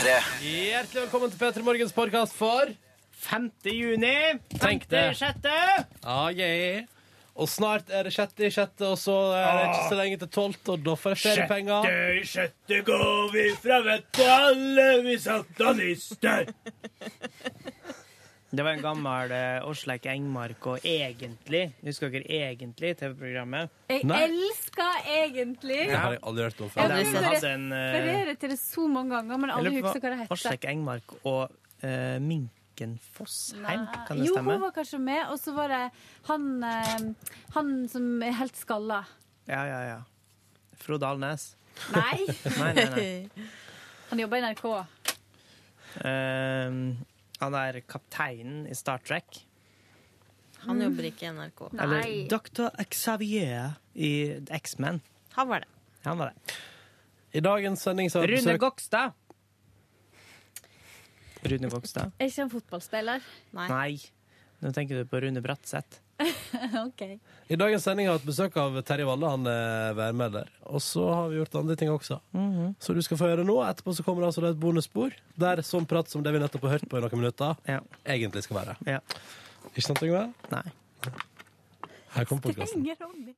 P3. Hjertelig velkommen til P3 Morgens podkast for 5. juni. Tenk det. 56. Ah, yeah. Og snart er det sjette i sjette, og så er det ikke så lenge til tolvte, og da får jeg feriepenger. i sjette går vi fra vettet, alle vi satanister. Det var en gammel uh, Åsleik Engmark og Egentlig. Husker dere Egentlig, TV-programmet? Jeg Nei. elsker egentlig Det har jeg aldri hørt om før. Jeg har hadde uh, til det så mange ganger, men aldri husker hva det heter. Åsleik Engmark og uh, Minken Fossheim, Nei. kan det Jo, stemme? hun var kanskje med, og så var det han, uh, han som er helt skalla. Ja, ja, ja. Frode Alnes. Nei, Nei, nei, nei. han jobber i NRK. Eh, han er kapteinen i Star Trek. Han jobber ikke i NRK. Eller Dr. Xavier i X-Men. Han var det. Han var det. I dagens sending så har Rune besøk Gokstad. Rune Gokstad? Er ikke en fotballspiller? Nei. Nei. Nå tenker du på Rune Bratseth. OK. I dagens sending har jeg hatt besøk av Terje Valle, han er værmelder. Og så har vi gjort andre ting også. Så du skal få det nå. Etterpå så kommer det altså et bonusspor der sånn prat som det vi nettopp har hørt på i noen minutter, Ja. egentlig skal være. ja. Ikke sant, Yngve? Nei. Her kommer podkasten. Ingen Ronny.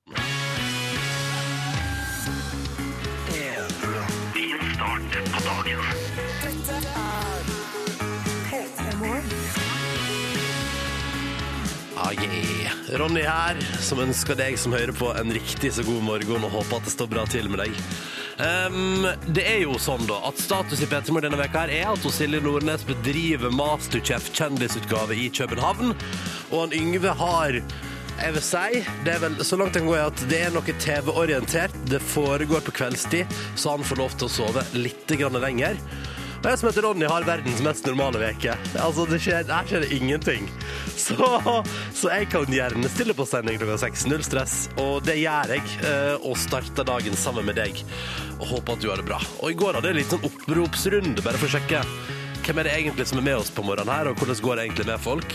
Ah, yeah. Ronny her, som ønsker deg som hører på en riktig så god morgen og håper at det står bra til med deg. Um, det er jo sånn da, at status i Petermor denne veka her er at Silje Nordnes bedriver Masterchef kjendisutgave i København, og han Yngve har jeg vil si, det er vel så langt jeg kan gå i at det er noe TV-orientert. Det foregår på kveldstid, så han får lov til å sove litt lenger. Og jeg som heter Ronny har verdens mest normale veke. Altså, det skjer, her skjer det ingenting. Så, så jeg kan gjerne stille på sending klokka seks. Null stress. Og det gjør jeg. eh, Og starter dagen sammen med deg. Og håper at du har det bra. Og i går hadde jeg en liten oppropsrunde, bare for å sjekke hvem er det egentlig som er med oss på morgenen her, og hvordan går det egentlig med folk.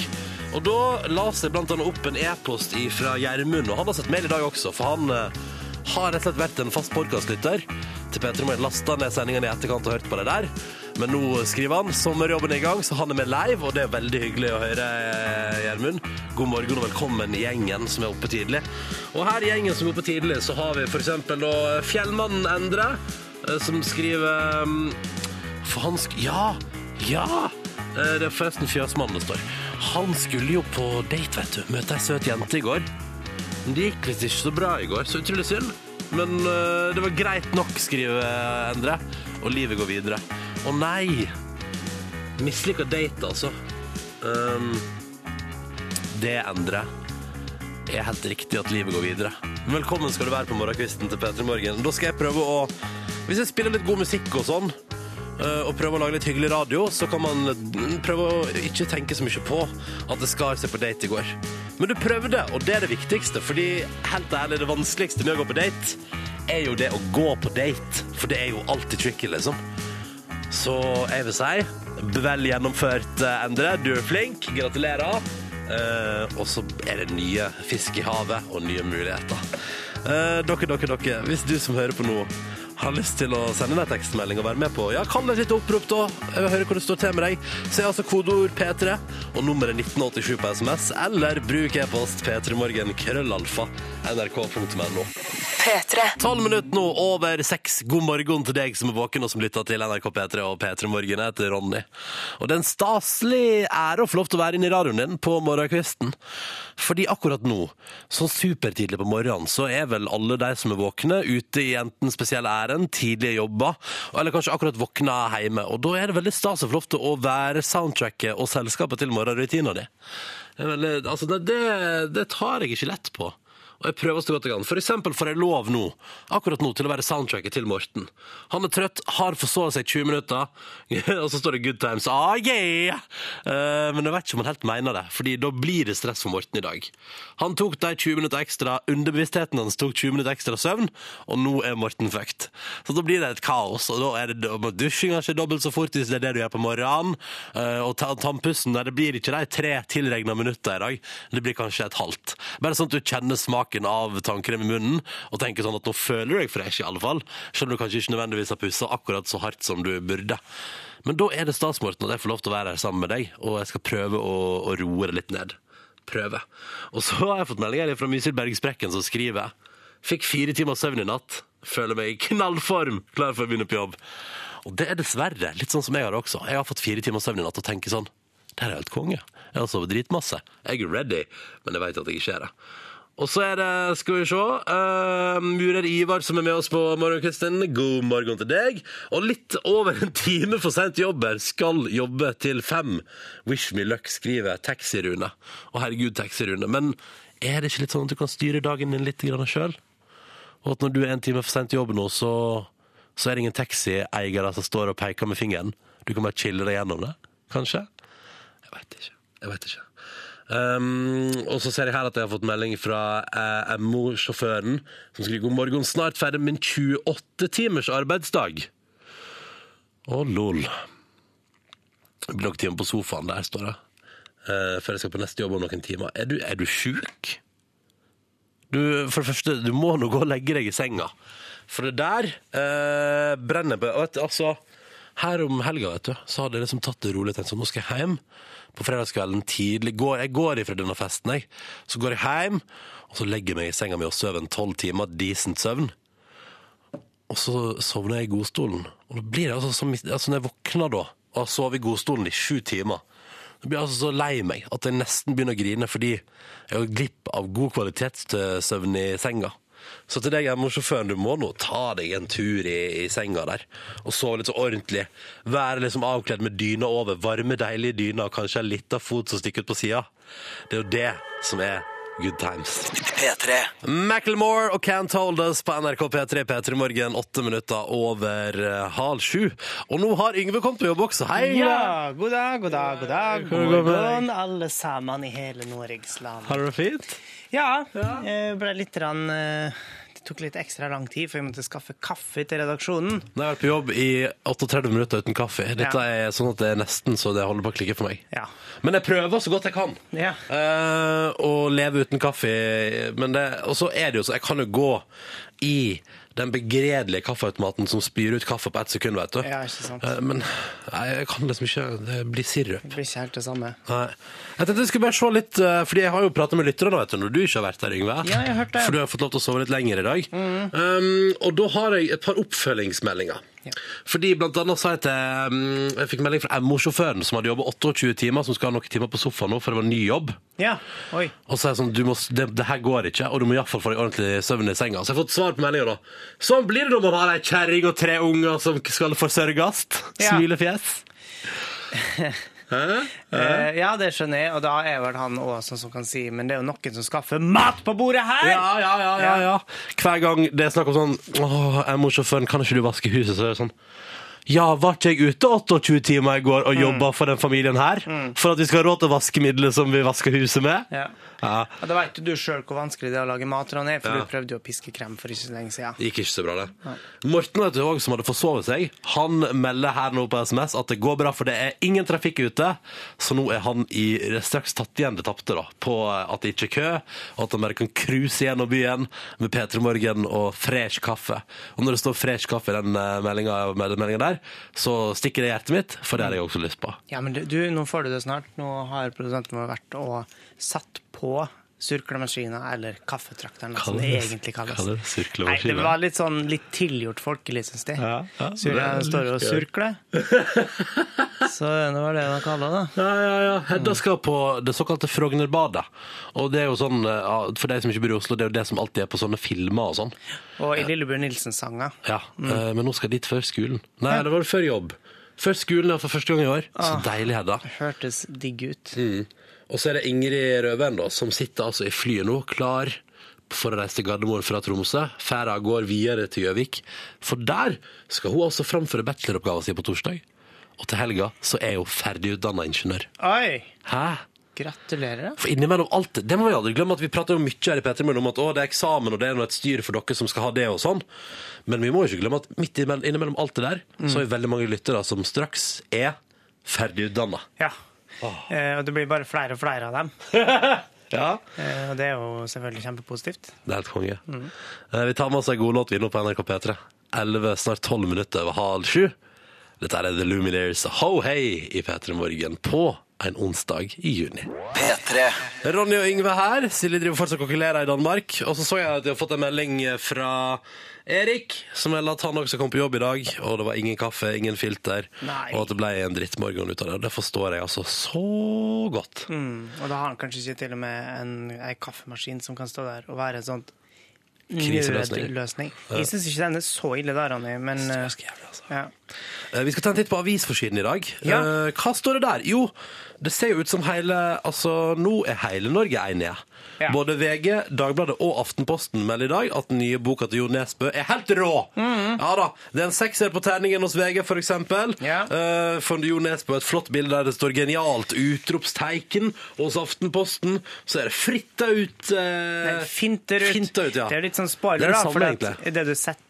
Og da la seg blant annet opp en e-post fra Gjermund, og han har sett mail i dag også, for han eh, har rett og slett vært en fast podkastlytter til P3 Morgen. Lasta ned sendingene i etterkant og hørt på det der. Men nå skriver han sommerjobben er i gang, så han er med live, og det er veldig hyggelig å høre, eh, Gjermund. God morgen og velkommen i gjengen som er oppe tidlig. Og her i gjengen som er oppe tidlig, så har vi eksempel da Fjellmannen Endre, eh, som skriver mm, For han sk... Ja! Ja! Eh, Det er forresten Fjøsmannen det står. Han skulle jo på date, vet du. Møte ei søt jente i går. Men det gikk visst ikke så bra i går, så utrolig synd. Men uh, det var greit nok, skriver Endre. Og livet går videre. Å nei! Mislykka date, altså. Um, det, Endre, er helt riktig at livet går videre. Velkommen skal du være på morgenkvisten til P3 Morgen. Da skal jeg prøve å Hvis jeg spiller litt god musikk og sånn, øh, og prøver å lage litt hyggelig radio, så kan man prøve å ikke tenke så mye på at det skar seg på date i går. Men du prøvde, og det er det viktigste, fordi helt ærlig, det vanskeligste med å gå på date er jo det å gå på date, for det er jo alltid tricky, liksom. Så jeg vil si vel gjennomført, eh, Endre. Du er flink. Gratulerer. Eh, og så er det nye fisk i havet og nye muligheter. Eh, dere, dere, dere, hvis du som hører på nå har lyst til å sende deg tekstmelding og være med på Ja, kall det et lite opprop, da. Jeg vil høre hvor det står til med deg. Så er altså kodeord P3 og nummeret 1987 på SMS, eller bruk e-post p3morgen krøllalfa nrk.no. Tolv minutter nå over seks. God morgen til deg som er våken og som lytter til NRK P3 og P3 Morgen. Jeg heter Ronny. Og det er en staselig ære å få lov til å være inne i radioen din på morgenkvisten. Fordi akkurat nå, sånn supertidlig på morgenen, så er vel alle de som er våkne, ute i enten spesielle ærend, tidlige jobber, eller kanskje akkurat våkna hjemme. Og da er det veldig stas å få lov til å være soundtracket og selskapet til morgenrutina di. Det, veldig, altså, det- det tar jeg ikke lett på. Og jeg prøver så godt jeg kan. For eksempel får jeg lov nå, akkurat nå, til å være soundtracket til Morten. Han er trøtt, har forsovet seg 20 minutter, og så står det 'good times'. Ah, yeah! Uh, men jeg vet ikke om han helt mener det, Fordi da blir det stress for Morten i dag. Han tok de 20 minutter ekstra, underbevisstheten hans tok 20 minutter ekstra søvn, og nå er Morten fucked. Så da blir det et kaos, og da er det dusjinga ikke dobbelt så fort hvis det er det du gjør på morgenen, uh, og ta- tannpussen, det blir ikke de tre tilregna minutter i dag, det blir kanskje et halvt. Bare sånn at du kjenner smaken smaken av tannkrem i munnen og tenker sånn at nå føler du deg fresh, i alle fall. Selv om du kanskje ikke nødvendigvis har pussa akkurat så hardt som du burde. Men da er det stas, Morten, at jeg får lov til å være her sammen med deg, og jeg skal prøve å, å roe det litt ned. Prøve. Og så har jeg fått melding her fra Mysil Bergsprekken som skriver Fikk fire timer søvn i natt. Føler meg i knallform, klar for å begynne på jobb. Og det er dessverre litt sånn som jeg har det også. Jeg har fått fire timer søvn i natt og tenker sånn Det her er helt konge. Jeg har sovet dritmasse. Jeg er ready, men jeg vet at jeg ikke er det. Og så er det, skal vi se, uh, murer Ivar som er med oss på morgenkvisten. God morgen til deg. Og litt over en time for sent jobber. Skal jobbe til fem. Wish me luck, skriver Taxi-Rune. Å herregud, Taxi-Rune. Men er det ikke litt sånn at du kan styre dagen din litt sjøl? Og at når du er en time for sent jobb nå, så, så er det ingen taxieiere som står og peker med fingeren. Du kan bare chille deg gjennom det, kanskje? Jeg veit ikke. Jeg vet ikke. Um, og så ser jeg her at jeg har fått melding fra eh, MO-sjåføren, som skriver god morgen, snart ferdig min 28 timers arbeidsdag. Å, lol. Det blir nok timer på sofaen der, står det. Uh, før jeg skal på neste jobb om noen timer. Er du, er du sjuk? Du, for det første, du må nå gå og legge deg i senga. For det der eh, brenner på Altså, her om helga, vet du, så hadde jeg liksom tatt det rolig. Tenkt sånn, nå skal jeg hjem på fredagskvelden tidlig. Går, jeg går ifra denne festen, jeg. Så går jeg hjem, og så legger jeg meg i senga mi og sover en tolv timer decent søvn. Og så sovner jeg i godstolen. Og da blir det altså som altså Når jeg våkner da, og har sovet i godstolen i sju timer Da blir jeg altså så lei meg at jeg nesten begynner å grine fordi jeg har glipp av god kvalitetssøvn i senga. Så til deg, MO-sjåføren, du må nå ta deg en tur i, i senga der. Og sove litt så ordentlig. Være liksom avkledd med dyna over. Varme, deilige dyner, og kanskje en lita fot som stikker ut på sida. Det er jo det som er good times. P3. Macklemore og Can't Hold Us på NRK P3 P3 Morgen, åtte minutter over uh, halv sju. Og nå har Yngve kommet på jobb også. Hei! Yngve! Ja, god dag, god dag, god dag. God morgen, alle sammen i hele Norges land. Har du det fint? Ja, jeg ble litt rann, eh, Det tok litt ekstra lang tid, for jeg måtte skaffe kaffe til redaksjonen. Nå har jeg vært på jobb i 38 minutter uten kaffe. Dette er sånn at det er nesten så det holder på å klikke for meg. Ja. Men jeg prøver så godt jeg kan. Ja. Eh, å leve uten kaffe. Men det, og så er det jo så Jeg kan jo gå i den begredelige kaffeautomaten som spyr ut kaffe på ett sekund, vet du. Ja, ikke sant. Eh, men nei, jeg kan liksom ikke Det blir sirup. Det blir ikke helt det samme. Nei. Jeg tenkte jeg skulle bare se litt, eh, fordi jeg har jo pratet med lytterne vet du, når du ikke har vært der, Yngve. Ja, jeg har hørt det. For du har fått lov til å sove litt lenger i dag. Um, og da har jeg et par oppfølgingsmeldinger. Ja. Fordi blant annet sa jeg til um, Jeg fikk melding fra MO-sjåføren som hadde jobbet 28 timer, som skal ha noen timer på sofaen nå, for det var ny jobb. Ja, oi. Og så er jeg sånn, du må, det, det her går ikke, og du må iallfall få deg ordentlig søvn i senga. Så jeg har fått svar på meldinga, da. Sånn blir det når man har ei kjerring og tre unger som skal forsørges. Ja. Smilefjes. Eh, ja, det skjønner jeg, og da er vel han òg sånn som kan si Men det er jo noen som skaffer mat på bordet her! Ja, ja, ja, ja, ja. Hver gang det er snakk om sånn Åh, MO-sjåføren, kan ikke du vaske huset? Så er det sånn Ja, var ikke jeg ute 28 timer i går og jobba for den familien her? For at vi skal ha råd til vaskemiddelet som vi vasker huset med? Ja. Ja. Da veit du sjøl hvor vanskelig det er å lage mat, Ronny, for Ja. du prøvde jo å piske krem for ikke så lenge siden. Det gikk ikke så bra, det. Morten, vet du, òg, som hadde forsovet seg, han melder her nå på SMS at det går bra, for det er ingen trafikk ute. Så nå er han i, straks tatt igjen det tapte, da, på at det ikke er kø, og at han bare kan cruise gjennom byen med P3 Morgen og fresh kaffe. Og når det står fresh kaffe i den eh, meldinga, der, så stikker det i hjertet mitt, for det har jeg også lyst på. Ja, men du, du, nå får du det snart. Nå har produsenten vår vært og satt på surklemaskiner, eller kaffetrakteren, som det egentlig kalles. kaller det. Nei, det var litt sånn litt tilgjort folkelig, syns de. Ja, ja, det er står og surkler. Så det var det de kaller det. Ja, ja, ja. Hedda skal på det såkalte Frognerbadet. Og det er jo sånn, eh, for de som ikke bor i Oslo, det er jo det som alltid er på sånne filmer og sånn. Og i Lillebjørn Nilsen-sanger. Ja, mm. men nå skal jeg dit før skolen. Nei, det var før jobb. Før skolen, for første gang i år. Så deilig, Hedda. Hørtes digg ut. Og så er det Ingrid Røven da, som sitter altså i flyet nå, klar for å reise til Gardermoen fra Tromsø. Ferda går videre til Gjøvik. For der skal hun altså framføre bacheloroppgaven sin på torsdag. Og til helga så er hun ferdigutdanna ingeniør. Oi! Hæ? Gratulerer. For innimellom alt det, det må vi aldri glemme at vi prater jo mye her i P3 om at å, det er eksamen og det er noe et styr for dere som skal ha det og sånn. Men vi må jo ikke glemme at midt innimellom, innimellom alt det der, så er vi veldig mange lyttere som straks er ferdigutdanna. Ja. Eh, og det blir bare flere og flere av dem. Ja, Eh, Og det er jo selvfølgelig kjempepositivt. det er helt konge. Mm. Vi tar med oss en god låt vi nå på NRK P3. 11, snart 12 minutter over halv sju. Dette er The Luminaires Ho Hey i P3 Morgen på en onsdag i juni. P3. Ronny og Yngve her. Silje driver fortsatt og kokkelerer i Danmark. Og så så jeg at jeg har fått en melding fra Erik, som melder at han også kom på jobb i dag, og det var ingen kaffe, ingen filter, Nei. og at det ble en drittmorgen ut av det. Det forstår jeg altså så godt. Mm. Og da har han kanskje ikke til og med en, en kaffemaskin som kan stå der og være en sånn Kriseløsning. løsning Jeg syns ikke den er så ille da, Ronny, men Det er så ganske jævlig, altså. ja. Eh, Vi skal ta en titt på avisforsiden i dag. Ja. Eh, Hva står det der? Jo, det ser jo ut som hele Altså, nå er hele Norge enige. Ja. Både VG, Dagbladet og Aftenposten melder i dag at den nye boka til Jo Nesbø er helt rå! Ja da. Det er en sekser på terningen hos VG, for eksempel. Ja. Uh, For Jo Nesbø et flott bilde der det står 'genialt utropsteiken'. Hos Aftenposten så er det fritta ut Uh, Nei, Finter ut. Finter ut, ja. Det er litt sånn er spoiler, det det du setter,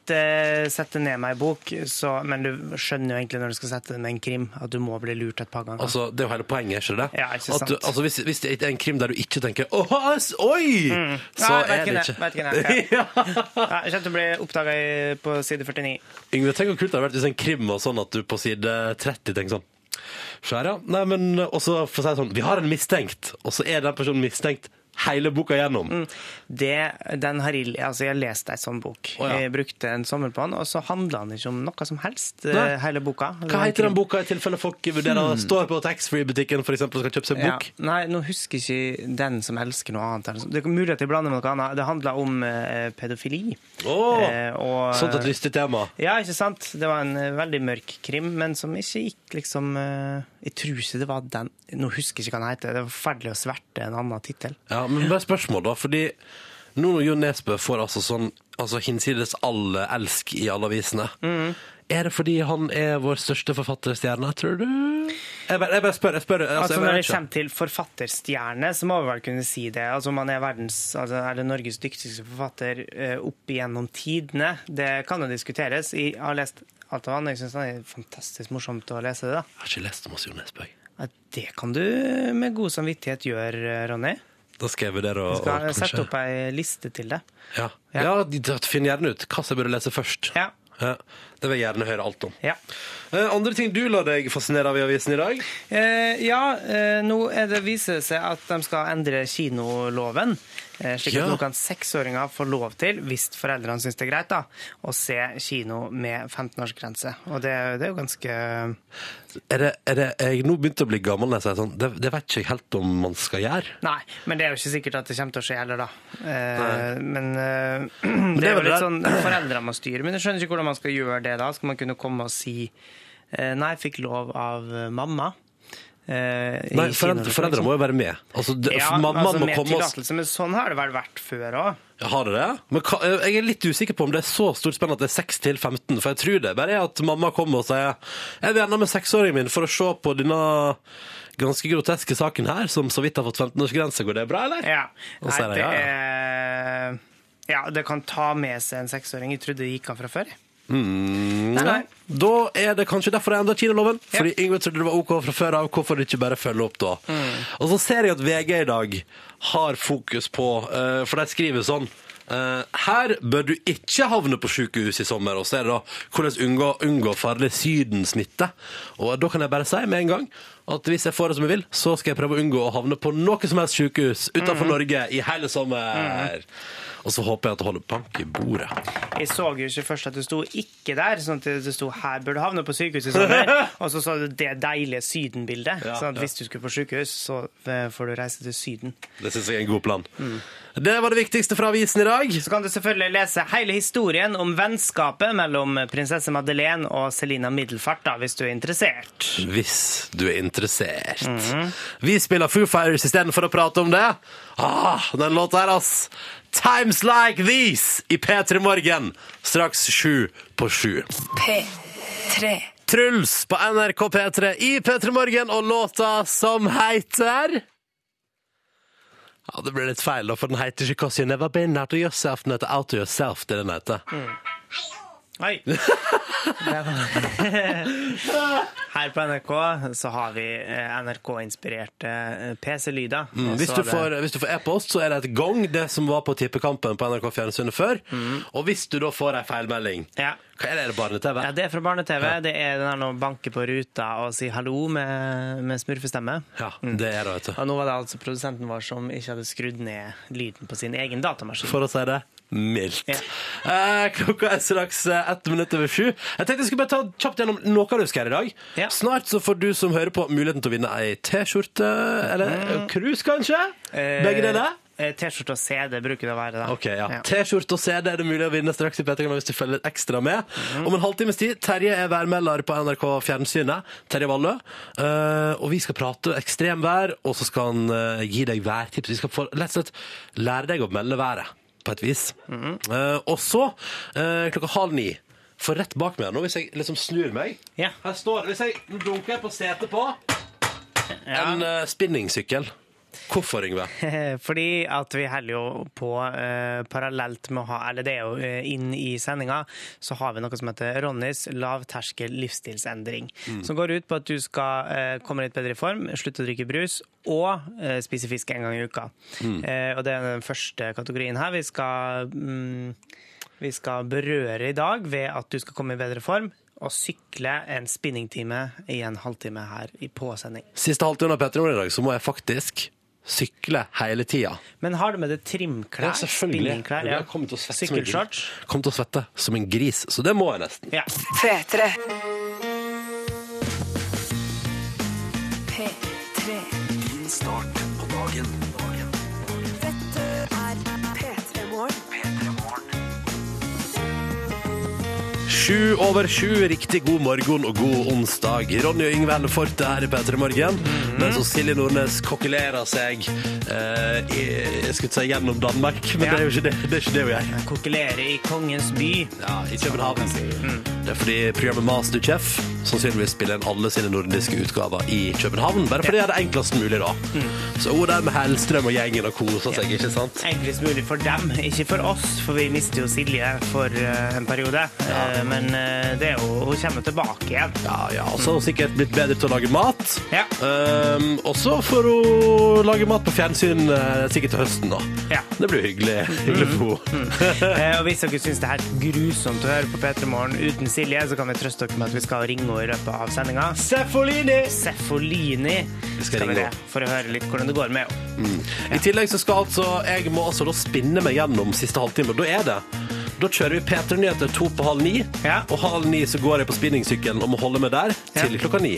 setter ned meg i bok, så, men du skjønner jo egentlig når du skal sette det med en krim, at du må bli lurt et par ganger. Altså, Det er jo hele poenget, ikke det? Ja, ikke At du, sant. altså, hvis, hvis det er en krim der du ikke tenker Åh, oi! Så Nei, er det ikke vet ikke det, ja. ja, jeg kjente å bli oppdaga på side 49. Yngve, tenk hvor kult det hadde vært hvis en krim var sånn at du på side 30 tenker sånn Skjær. Nei, men også for å si det sånn Vi har en mistenkt, og så er den personen mistenkt hele boka gjennom. Det, den har jeg, altså jeg leste ei sånn bok. Oh, ja. Jeg brukte en sommer på den, og så handla den ikke om noe som helst, eh, Nei. hele boka. Hva heter den boka i tilfelle folk vurderer står på taxfree-butikken for eksempel, og skal kjøpe seg bok? Ja. Nei, nå husker jeg ikke den som elsker noe annet. Det er mulig at jeg blander med noe annet. Det handla om eh, pedofili. Åh, Eh, og, sånt et lystig tema. Ja, ikke sant? Det var en eh, veldig mørk krim, men som ikke gikk liksom eh, Jeg tror ikke det var den Nå husker jeg ikke hva den heter. Det var forferdelig å sverte en annen tittel. Ja, men bare spørsmål, da. Fordi nå når Jo Nesbø får altså sånn altså hinsides all elsk i alle avisene, Mm. er det fordi han er vår største forfatterstjerne, tror du? Jeg bare, jeg bare spør. Jeg spør altså, Altså, jeg når det kommer til forfatterstjerne, så må vi vel kunne si det. Altså, om han er verdens, altså, er det Norges dyktigste forfatter eh, opp igjennom tidene, det kan jo diskuteres. Jeg har lest alt av han. Jeg syns det er fantastisk morsomt å lese det. da. Jeg har ikke lest om oss, Jo Nesbø. Ja, Det kan du med god samvittighet gjøre, Ronny. Da skal jeg vurdere å skal å sette kanskje opp ei liste til det. Ja, Ja. ja finn gjerne ut hva jeg burde lese først. Ja. Ja, det vil jeg gjerne høre alt om. Ja. Eh, andre ting du lar deg fascinere av i avisen i dag? Eh, ja, eh, nå er det viser det seg at de skal endre kinoloven. Eh, slik Ja. at nå kan seksåringer få lov til, hvis foreldrene syns det er greit, da, å se kino med 15-årsgrense. Og det, det er jo ganske Er det, er det, jeg nå begynte å bli gammel når jeg sier sånn, det, det vet ikke jeg helt om man skal gjøre. Nei, men det er jo ikke sikkert at det kommer til å skje heller, da. Eh, men eh, det er jo litt sånn foreldrene må styre. Men jeg skjønner ikke hvordan man skal gjøre det da. Skal man kunne komme og si eh, Nei, jeg fikk lov av eh, mamma. Eh, Nei, foreldre, foreldre må jo være med. Altså, det, Ja, mamma altså må med komme tillatelse, men sånn har det vel vært før òg. Har det det? Men hva, jeg er litt usikker på om det er så stort spenn at det er 6 til 15, for jeg tror det bare er at mamma kommer og sier jeg vil gjerne med seksåringen min for å se på denne ganske groteske saken her, som så vidt har fått 15-årsgrense. Går det bra, eller? Ja. Nei, det, ja, er Ja, det kan ta med seg en seksåring. Jeg trodde det gikk an fra før. Mm, Nei, nei. Da er det kanskje derfor de endra kinoloven. Yep. Fordi Yngve trodde det var OK fra før av. Hvorfor ikke bare følge opp da? Mm. Og så ser jeg at VG i dag har fokus på uh, For de skriver sånn uh, her bør du ikke havne på sykehus i sommer. Og så er det da hvordan unngå, unngå farlig sydensmitte. Og da kan jeg bare si med en gang at hvis jeg får det som jeg vil, så skal jeg prøve å unngå å havne på noe som helst sykehus utenfor Norge i hele sommer. Og så håper jeg at det holder bank i bordet. Jeg så jo ikke først at det sto 'ikke' der, sånn at det sto 'her bør du havne på sykehuset'. Sånn. Og så så du det deilige Syden-bildet. Ja, sånn at ja. hvis du skulle på sykehus, så eh, får du reise til Syden. Det syns jeg er en god plan. Det var det viktigste fra avisen i dag. Så kan du selvfølgelig lese hele historien om vennskapet mellom prinsesse Madeleine og Selina Middelfart, da, hvis du er interessert. Hvis du er interessert. Vi spiller Foo Fighters istedenfor å prate om det. Ah, den låta her, ass. Times Like These i P3 Morgen. Straks sju på sju. P3. Truls på NRK P3 i P3 Morgen og låta som heter Ja, det ble litt feil, da, for den heter ikke 'Cause You Never Been Out of Yourself'. Den heter 'Out of Yourself'. Det er den heter. Oi! Det Her på NRK så har vi eh, NRK-inspirerte eh, PC-lyder. Mm, hvis, du det- får, hvis du får e-post, så er det et gong, det som var på tippekampen på NRK Fjernsynet før. Og hvis du da får ei feilmelding, Ja. Hva er det? Er det barne-TV? Ja, det er fra barne-TV. Det er den der når man banker på ruta og sier hallo med, med smurfestemme. Ja, det er det, vet du. Og nå var det altså produsenten vår som ikke hadde skrudd ned lyden på sin egen datamaskin. For å si det mildt. Ja. Eh, klokka er straks eh, ett minutt over sju. Jeg tenkte jeg skulle bare ta kjapt gjennom noe du husker her i dag. Ja. Snart så får du som hører på muligheten til å vinne ei T-skjorte, eller mm. cruise kanskje? Begge deler? Eh, T-skjorte og CD bruker det å være. da. Ok, ja. T-skjorte og CD er det mulig å vinne straks i P3 hvis du følger litt ekstra med. Om en halvtimes tid, Terje er værmelder på NRK Fjernsynet. Terje Vallø. Uh, og vi skal prate ekstremvær, og så skal han uh, gi deg værtips. Vi skal få, lett slett lære deg å melde været, på et vis. Eh, og så, klokka halv ni, for rett bak meg nå, hvis jeg liksom snur meg Ja. Her står Hvis jeg dunker på setet på en uh, spinningsykkel. Hvorfor, Yngve? Fordi at vi holder jo på eh, parallelt med å ha Eller det er jo eh, inn i sendinga, så har vi noe som heter Ronnys lavterskel livsstilsendring. Som går ut på at du skal eh, komme litt bedre i form, slutte å drikke brus og eh, spise fisk en gang i uka. Eh, og det er den første kategorien her. Vi skal, mm, vi skal berøre i dag ved at du skal komme i bedre form. Og sykle en spinningtime i en halvtime her i påsending. Siste halvtime av P3 i dag, så må jeg faktisk sykle hele tida. Men har du med deg trimklær? Ja, selvfølgelig. Jeg kommer til å svette som en gris. Til å svette som en gris, så det må jeg nesten. Ja. P3. P3. Din start på dagen. Sju over sju, riktig god morgen og god onsdag. Ronny og Yngve Helle Forte her i P3 Morgen. Mens Silje Nordnes kokkelerer seg eh, i, jeg skulle ikke si gjennom Danmark, men Ja. det er jo ikke det, det, er ikke det hun gjør. Kokulere i kongens by. Ja, i København. Det er fordi programmet Masterchef sannsynligvis spiller inn alle sine nordiske utgaver i København. Bare fordi det er det enklest mulig, da. Så hun der med Hellstrøm og gjengen og koser seg, ikke sant? Enklest mulig for dem, ikke for oss, for vi mister jo Silje for eh, en periode. Eh, Men eh, det er jo, hun kommer tilbake igjen. Ja, ja, og så har hun sikkert blitt bedre til å lage mat. Ja. Um, og så får hun lage mat på fjernsyn sikkert til høsten, da. Ja. Det blir hyggelig, hyggelig for henne. Mm. Og hvis dere syns det er grusomt å høre på P3 Morgen uten Silje, så kan vi trøste dere med at vi skal ringe henne i løpet av sendinga. Seffolini! Seffolini skal vi det, for å høre litt hvordan det går med henne. I tillegg så skal altså jeg må altså da spinne meg gjennom siste halvtime. Da er det da kjører vi P3-nyheter to på halv ni, Ja. og halv ni så går jeg på spinningsykkelen og må holde meg der til klokka ni.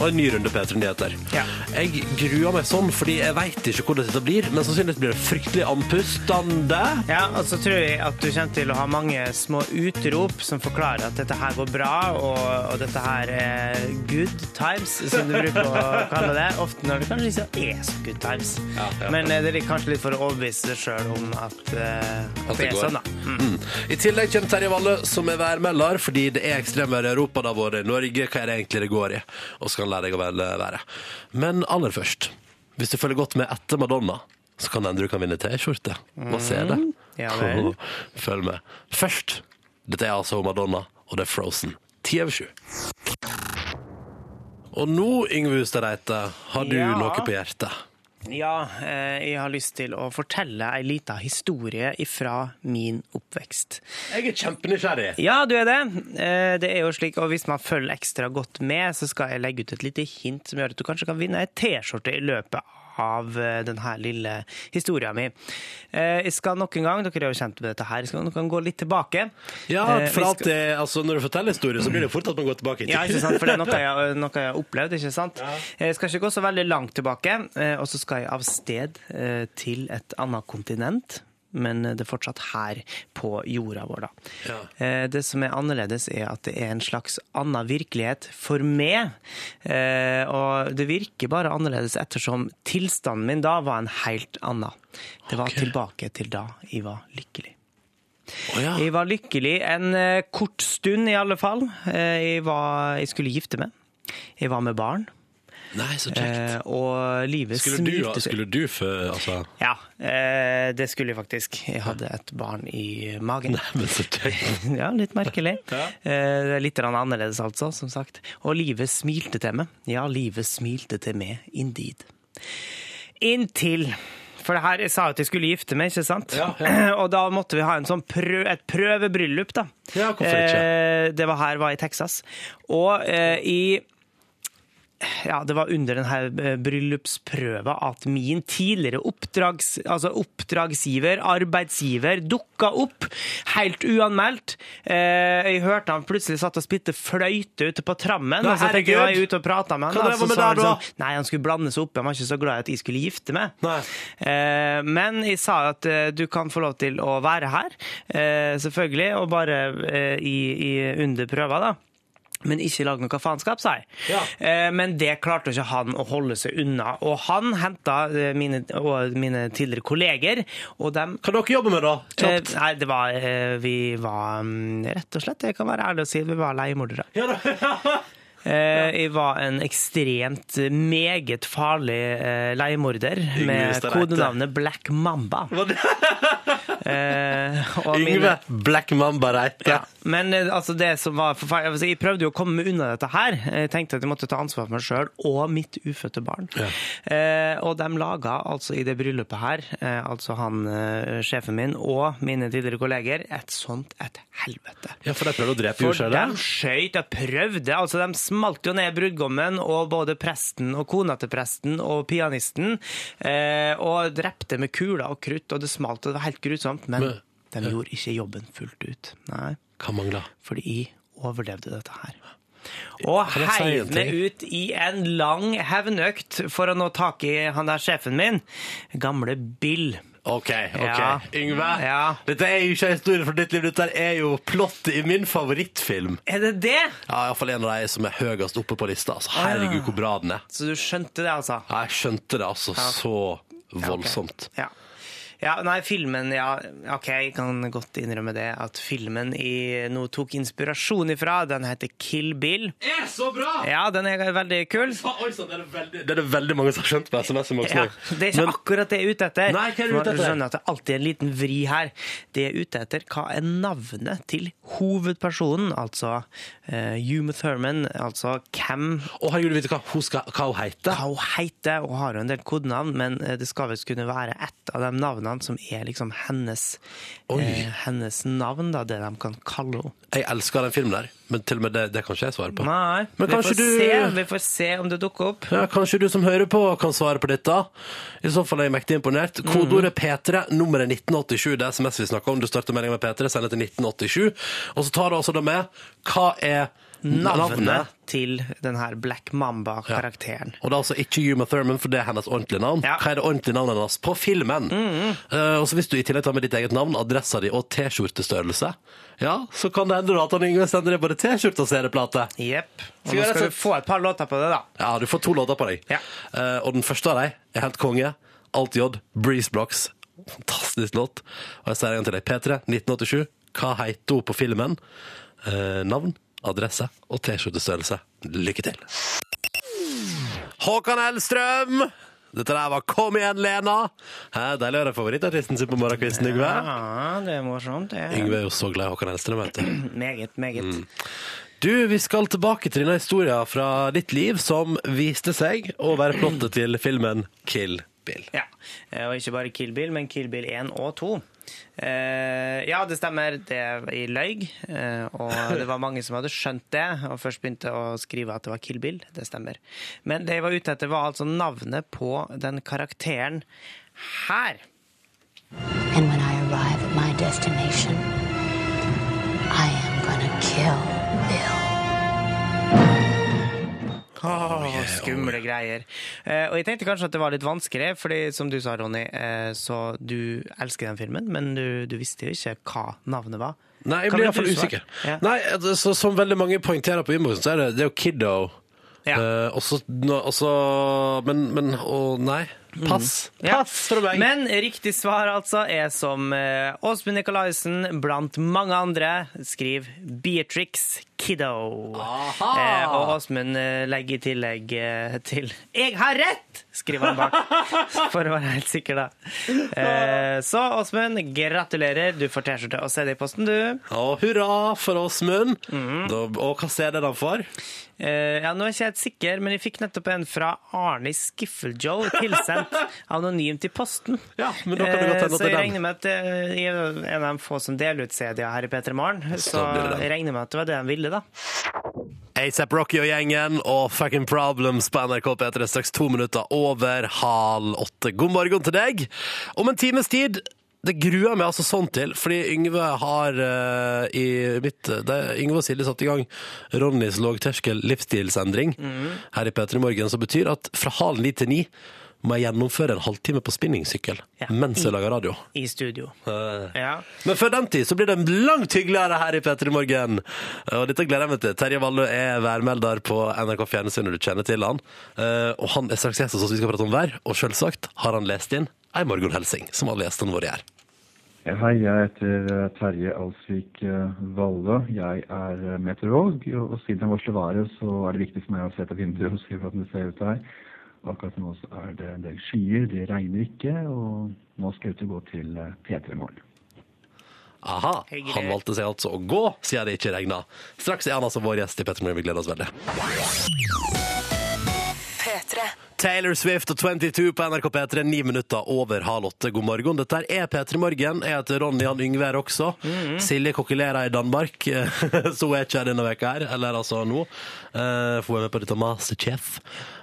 Og en ny runde P3-nyheter. Ja. Jeg gruer meg sånn, fordi jeg veit ikke hvordan dette blir, men sannsynligvis blir det fryktelig andpustende. Ja, og så tror jeg at du kommer til å ha mange små utrop som forklarer at dette her går bra, og, og dette her er good times, som du bruker å kalle det. Ofte når det kanskje ikke er så good times. Ja, ja. Men eh, det er kanskje litt for å overbevise deg sjøl om at, uh, at det er går. sånn, da. Mm. Mm. I tillegg kommer Terje Valle, som er værmelder, fordi det er ekstremvær i Europa. Da vår Norge, hva er det egentlig det går i? Og så kan lære deg å velge været. Men aller først, hvis du følger godt med etter Madonna, så kan hende du kan vinne T-skjorte. Hva ser det? Ja vel. Følg med. Først, dette er altså Madonna, og det er Frozen. Ti over sju. Og nå, Yngve Hustad Reite, har du Ja. noe på hjertet. Ja, eh, jeg har lyst til å fortelle ei lita historie fra min oppvekst. Jeg er kjempenysgjerrig. Ja, du er det. Eh, Det er jo slik, og Hvis man følger ekstra godt med, så skal jeg legge ut et lite hint som gjør at du kanskje kan vinne ei T-skjorte i løpet av eh, denne lille historien min. Eh, Jeg skal nok en gang, dere er jo kjent med dette her, jeg skal nok en gang gå litt tilbake. Ja, Eh, for alt det, altså Når du forteller historier, så blir det fort at man går tilbake. Ja, ikke sant? For det er noe jeg, noe jeg har opplevd, ikke sant? Jeg skal ikke gå så veldig langt tilbake, og så skal jeg av sted til et annet kontinent. Men det er fortsatt her på jorda vår, da. Ja. Eh, Det som er annerledes, er at det er en slags annen virkelighet for meg. Eh, Og det virker bare annerledes ettersom tilstanden min da var en helt annen. Det var okay. tilbake til da jeg var lykkelig. Oh, ja. Jeg var lykkelig en eh, kort stund, i alle fall. Jeg, var, jeg skulle gifte meg. Jeg var med barn. Nei, så kjekt. Eh, og livet Skulle du, smilte seg. skulle du fø, altså Ja, eh, det skulle jeg faktisk. Jeg hadde et barn i magen. Nei, men så kjekt. Ja, litt merkelig. Eh, det er litt annerledes, altså, som sagt. Og livet smilte til meg. Ja, livet smilte til meg, indeed. Inntil For det her, jeg sa at jeg skulle gifte meg, ikke sant? Ja, Og da måtte vi ha en sånn prø et prøvebryllup, da. Ja, hvorfor ikke? Eh, det var her, var i Texas. Og eh, i ja, det var under denne bryllupsprøva at min tidligere oppdrags, altså oppdragsgiver, arbeidsgiver, dukka opp helt uanmeldt. Eh, jeg hørte han plutselig satt og spilte fløyte ute på trammen. Da, og så tenkte jeg, jeg ute og prata med han. Drev så han sånn, Nei, han skulle blande seg opp. Han var ikke så glad i at jeg skulle gifte meg. Nei. Eh, men jeg sa at eh, du kan få lov til å være her, eh, selvfølgelig, og bare eh, i, i, under prøva, da. Men ikke lag noe faenskap, sa jeg. Ja. Eh, men det klarte ikke han å holde seg unna. Og han henta eh, mine, mine tidligere kolleger, og dem Hva dere jobber med, da? Kjapt. Eh, nei, det var Vi var mm, rett og slett, jeg kan være ærlig og si vi var leiemordere. Ja, da. Eh, jeg var en ekstremt meget farlig eh, leiemorder med kodenavnet Black Mamba. Eh, Yngve Black Mamba Reite. ja, men altså det som var forferdelig Jeg prøvde jo å komme unna dette her. Jeg tenkte at jeg måtte ta ansvar for meg sjøl og mitt ufødte barn. Ja. Eh, og de laga altså i det bryllupet her, altså han sjefen min og mine tidligere kolleger, et sånt et helvete. Ja, for de prøvde å drepe For de skøyt, de prøvde. altså De smalt jo ned brudgommen og både presten og kona til presten og pianisten. Eh, og drepte med kuler og krutt, og det smalt, og det var helt grusomt. Men, Men- de gjorde ikke jobben fullt ut. Nei, Hva mangla? fordi jeg overlevde dette her. Og heiv meg ut i en lang hevnøkt for å nå tak i han der sjefen min, gamle Bill. OK, ok. Ja. Yngve, Ja. dette er jo ikke en historie fra ditt liv, dette er jo plottet i min favorittfilm. Er det det? Ja, Iallfall en av de som er høyest oppe på lista. Altså, herregud, hvor bra den er. Så du skjønte det, altså? Ja, jeg skjønte det altså så voldsomt. Ja. Ja, nei, filmen, ja, ok, jeg kan godt innrømme det, at filmen i nå tok inspirasjon ifra, den heter Kill Bill. Er så bra! Ja, den er veldig kul. Oi, sann, det, er det veldig, det er det veldig mange som har skjønt på SMS-en. Ja, det er ikke akkurat det jeg er ute etter. Nei, hva er du ute etter? Du skjønner at det alltid er en liten vri her. Det jeg er ute etter, hva er navnet til hovedpersonen, altså uh, Uma Thurman, altså hvem Å, herregud, du vet hva hun, skal, hva hun heter? hva hun heter, og har jo en del kodenavn, men eh, det skal visst kunne være ett av de navnene som er liksom hennes, eh, hennes navn, da, det de kan kalle henne. Jeg elsker den filmen der, men til og med det, det kan ikke jeg svare på. Nei, Men vi, får du- se, vi får se om det dukker opp. Ja, Kanskje du som hører på kan svare på dette? I så fall er jeg mektig imponert. Kodeordet P3, nummeret 1987, det er SMS vi snakker om. Du starter meldinga med P3, sender til 1987. Og så tar du altså det med hva er Navnet, navnet? til den her Black Mamba-karakteren. Og det er altså ikke Yuma Thurman, for det er hennes ordentlige navn. Ja. Hva er det ordentlige navnet hennes på filmen? Eh, og så Hvis du i tillegg tar med ditt eget navn, adressa di og T-skjortestørrelse, ja, så kan det hende at han Yngve sender deg både T-skjorte og CD-plate. Jepp. Skal skal du få et par låter på det, da. Ja, du får to låter på deg. Ja. Uh, og den første av dem er helt konge. Alt J, Breeze Blocks. Fantastisk låt. Og jeg sier en gang til deg. P3, 1987. Hva heter hun på filmen? Uh, navn, adresse og T-skjortestørrelse. Lykke til. Håkan Hellstrøm! Dette der var Kom igjen, Lena! Hæ, Deilig å høre favorittartisten sin på morgenkvisten, Yngve. Ja, det er morsomt. Det Yngve er jo så glad i Håkan Hellstrøm, vet du. meget, meget. Mm. Du, vi skal tilbake til denne historien fra ditt liv som viste seg å være plottet til filmen Kill Bill. Ja, eh, og ikke bare Kill Bill, men Kill Bill 1 og 2. Eh, ja, det stemmer. Det er i løy. Eh, og det var mange som hadde skjønt det, og først begynte å skrive at det var Kill Bill. Det stemmer. Men det jeg var ute etter, var altså navnet på den karakteren her. And when I arrive at my destination, I am gonna kill Åh, skumle greier. Eh, og jeg tenkte kanskje at det var litt vanskelig, fordi som du sa, Ronny, eh, så du elsker den filmen, men du, du visste jo ikke hva navnet var. Nei, jeg blir iallfall usikker. Ja. Nei, altså, så, Som veldig mange poengterer på innboksen, så er det, det er jo Kiddo. Ja. Eh, og så nå- og så- Men, men Å, nei. Pass. Mm. Ja. Pass for meg. Men riktig svar altså er som eh, Åsmund Nicolaisen blant mange andre skriver Beatrix Kiddo. Eh, Og Åsmund eh, legger i tillegg eh, til 'Jeg har rett!' skriver han bak. For å være helt sikker, da. Eh, Så Åsmund, gratulerer. Du får T-skjorte og CD i posten, du. Og hurra for Åsmund. Mm. Og hva ser den for? Eh, Ja, nå er jeg ikke helt sikker, men jeg fikk nettopp en fra Arne Skiffeljoe tilsendt anonymt i posten. Ja, men da kan det godt hende at det Så det Så jeg regner med at det jeg er en av de få som deler ut CD-er her i P3 Morgen. Så jeg regner med at det var det de ville, da. ASAP Rocky og gjengen og Fucking Problems på NRK P3 straks to minutter over halv åtte. God morgen til deg. Om en times tid det gruer jeg meg altså sånn til, fordi Yngve har uh, i mitt det, Yngve og Silje satte i gang Ronnys lågterskel livsstilsendring her i P3 Morgen, som betyr at fra halv ni til ni må jeg gjennomføre en halvtime på spinningsykkel Ja. mens jeg lager radio. I studio. Eh, Ja. men før den tid så blir det langt hyggeligere her i P3 Morgen. Og dette gleder jeg meg til. Terje Vallø er værmelder på NRK Fjernsyn, når du kjenner til han. Eh, Og han er straks gjest hos oss, vi skal prate om vær. Og selvsagt har han lest inn ei morgenhelsing, som alle gjestene våre gjør. Hei, jeg heter eh, Terje Alsvik eh, Valle. Jeg er eh, meteorolog, og og siden jeg varsler været, så er det viktig for meg å se ut av vinduet og se hvordan det ser ut her. Akkurat nå så er det en del skyer, det regner ikke, og nå skal jeg ut og gå til eh, P3 Morgen. Aha, han valgte seg altså å gå, siden det ikke regna. Straks er han altså vår gjest i P3 Morgen, vi gleder oss veldig. P3. Taylor Swift og 22 på NRK P3, ni minutter over halv åtte. God morgen. Dette er P3 Morgen. Jeg heter Ronny han Yngve her også. Silje kokkelerer i Danmark, så hun er ikke her denne veka her, eller altså nå. Eh, For hun er med på dette Masterchef.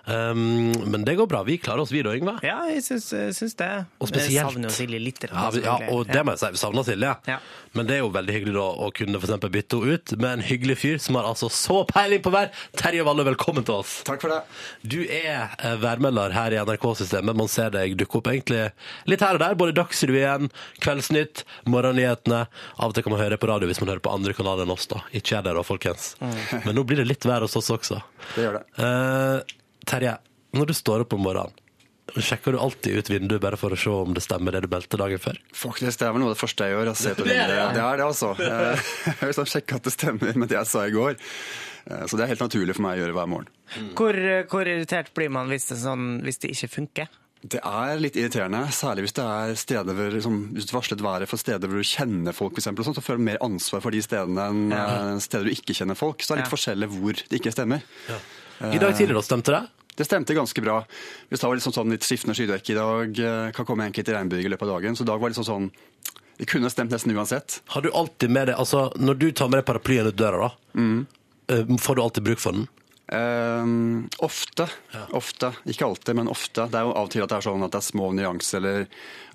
Um, men det går bra. Vi klarer oss, vi da, Yngve. Ja, jeg syns, syns det. Og spesielt- Jeg savner jo Silje litt. Ja, vi- ja, og det må jeg si, vi savner Silje. Ja. Men det er jo veldig hyggelig da å kunne for eksempel bytte henne ut med en hyggelig fyr som har altså så peiling på vær. Terje Valle, velkommen til oss. Takk for det. Du er eh, værmelder her i NRK-systemet. Man ser deg dukke opp egentlig litt her og der. Både Dagsrevyen, Kveldsnytt, morgennyhetene. Av og til kan man høre på radio hvis man hører på andre kanaler enn oss. da. Ikke er det da, folkens. Men nå blir det litt vær hos oss også. Det gjør det. Eh, Terje, når du står opp om morgenen, sjekker du alltid ut vinduet bare for å se om det stemmer det du meldte dagen før? Faktisk, Det er vel noe av det første jeg gjør. Jeg ser på Det er det, det er det, altså. Eh, Jeg vil sånn sjekke at det stemmer med det jeg sa i går. Eh, Så det er helt naturlig for meg å gjøre hver morgen. Hvor, hvor irritert blir man hvis det, sånn, hvis det ikke funker? Det er litt irriterende, særlig hvis det er steder hvor, liksom, hvis du varslet været for steder hvor du kjenner folk, for eksempel, og sånt, så føler du mer ansvar for de stedene enn ja. steder du ikke kjenner folk. Så det er litt Ja. forskjellig hvor det ikke stemmer. I dag tidlig da, stemte det? Det stemte ganske bra. Vi var litt sånn, litt skiftende skydekke i dag. eh, Kan komme enkelte regnbyger i løpet av dagen. Så i dag var det litt sånn Det kunne stemt nesten uansett. Har du alltid med deg, altså Når du tar med deg paraplyen ut døra, da, mm. får du alltid bruk for den? Um, ofte. Ofte. Ikke alltid, men ofte. Det er jo av og til at det er sånn at det er små nyanser, eller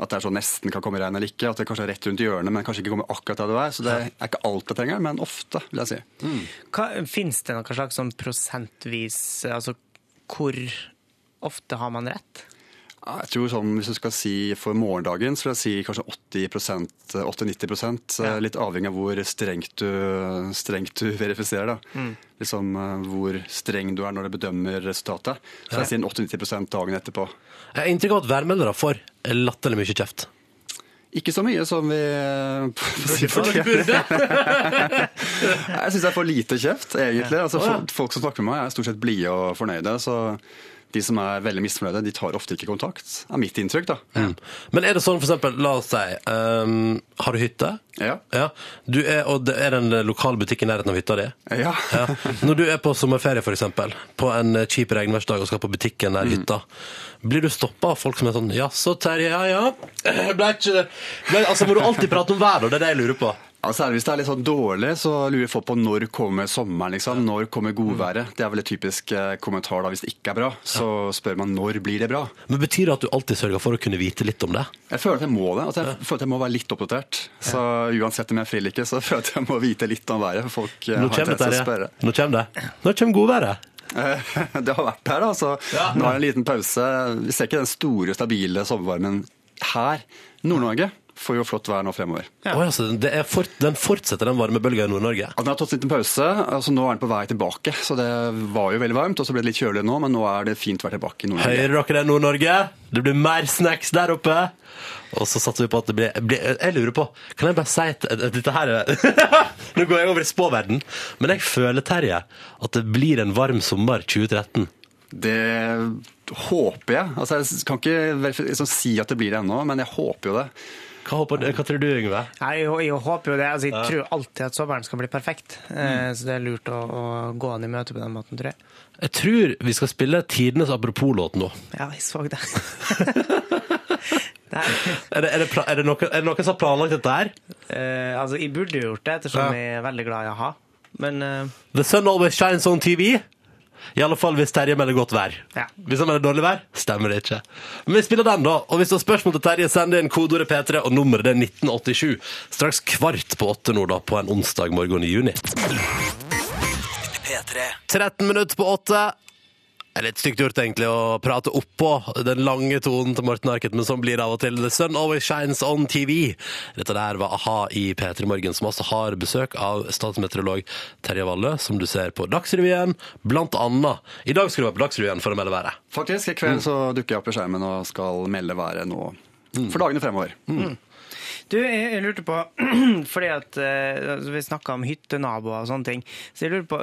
at det er sånn nesten kan komme regn eller ikke. At det kanskje er rett rundt hjørnet, men kanskje ikke kommer akkurat der det er. Så det er ikke alt jeg trenger, men ofte, vil jeg si. Fins det noe slags sånn prosentvis Altså hvor ofte har man rett? Jeg tror sånn, Hvis du skal si for morgendagen, så vil jeg si kanskje 80 80-90 Ja. eh, Litt avhengig av hvor strengt du, strengt du verifiserer. da. Liksom eh, Hvor streng du er når du bedømmer resultatet. Så jeg sier 80-90 dagen etterpå. Jeg har inntrykk av at værmeldere får latterlig mye kjeft. Ikke så mye som vi eh, si fortjener. jeg syns jeg får lite kjeft, egentlig. Altså, folk, folk som snakker med meg, er stort sett blide og fornøyde. Så de som er veldig misfornøyde, de tar ofte ikke kontakt. Det er mitt inntrykk, da. Men er det sånn, for eksempel, la oss si um, Har du hytte? Ja. Ja. Du er, og det er det en lokal butikk i nærheten av hytta di? Ja. Ja. Når du er på sommerferie, eksempel, på en kjip regnværsdag og skal på butikken Mm. nær hytta, blir du stoppa av folk som er sånn Jaså, Terje, ja ja. Blei ikke ble, Altså, må du alltid prate om været, det er det jeg lurer på. Ja, særlig hvis det er litt sånn dårlig, så lurer folk på når kommer sommeren. liksom. Når kommer godværet? Det er vel et typisk eh, kommentar da hvis det ikke er bra. Så spør man når blir det bra. Men Betyr det at du alltid sørger for å kunne vite litt om det? Jeg føler at jeg må det. At jeg føler at jeg må være litt oppdatert. Så uansett om jeg er fri eller ikke, så føler jeg at jeg må vite litt om været. for Folk eh, Nå har kommer det, å spørre. Nå kommer det. Nå kommer godværet. Eh, Det har vært her, da. Så nå er det en liten pause. Vi ser ikke den store, stabile sommervarmen her. Nord-Norge får jo flott vær nå fremover. Ja, så det er fort, den fortsetter den varmebølga i Nord-Norge? Ja, Den har tatt en liten pause, altså nå er den på vei tilbake. Så det var jo veldig varmt, og så ble det litt kjølig nå, men nå er det fint vær tilbake i Nord-Norge. Hører dere det, Nord-Norge? Det blir mer snacks der oppe. Og så satser vi på at det blir, blir Jeg lurer på Kan jeg bare si at at dette her er Nå går jeg over i spåverden, men jeg føler, Terje, at det blir en varm sommer 2013. Det håper jeg. Altså, jeg kan ikke liksom, si at det blir det ennå, men jeg håper jo det. Hva, håper, hva tror du, Yngve? Jeg, jeg håper jo det. Altså, jeg tror alltid at sommeren skal bli perfekt. Mm. Så det er lurt å, å gå an i møte på den måten, tror jeg. Jeg tror vi skal spille tidenes apropos-låt nå. Ja, jeg så det. Er det, er, det, er, det noen, er det noen som har planlagt dette her? Uh, altså, jeg burde gjort det, ettersom Ja. jeg er veldig glad i a-ha. Men uh... The sun always shines on TV. I alle fall hvis Terje melder godt vær. Ja. Hvis han melder dårlig vær, stemmer det ikke. Men vi spiller den, da. Og hvis du har spørsmål til Terje, send inn kodeordet P3, og nummeret det er 1987. Straks kvart på åtte nå, da, på en onsdag morgen i juni. P3. 13 minutter på åtte. Det er litt stygt gjort egentlig å prate oppå den lange tonen til Morten Arket, men sånn blir det av og til. The sun always shines on TV. Dette der var a-ha i P3 Morgen, som altså har besøk av statsmeteorolog Terje Valle, som du ser på Dagsrevyen, blant annet. I dag skal du være på Dagsrevyen for å melde været. Faktisk, i kveld så dukker jeg opp i skjermen og skal melde været nå for dagene fremover. Du, jeg, jeg lurte på Fordi at eh, altså, vi snakka om hyttenaboer og sånne ting. Så jeg lurer på,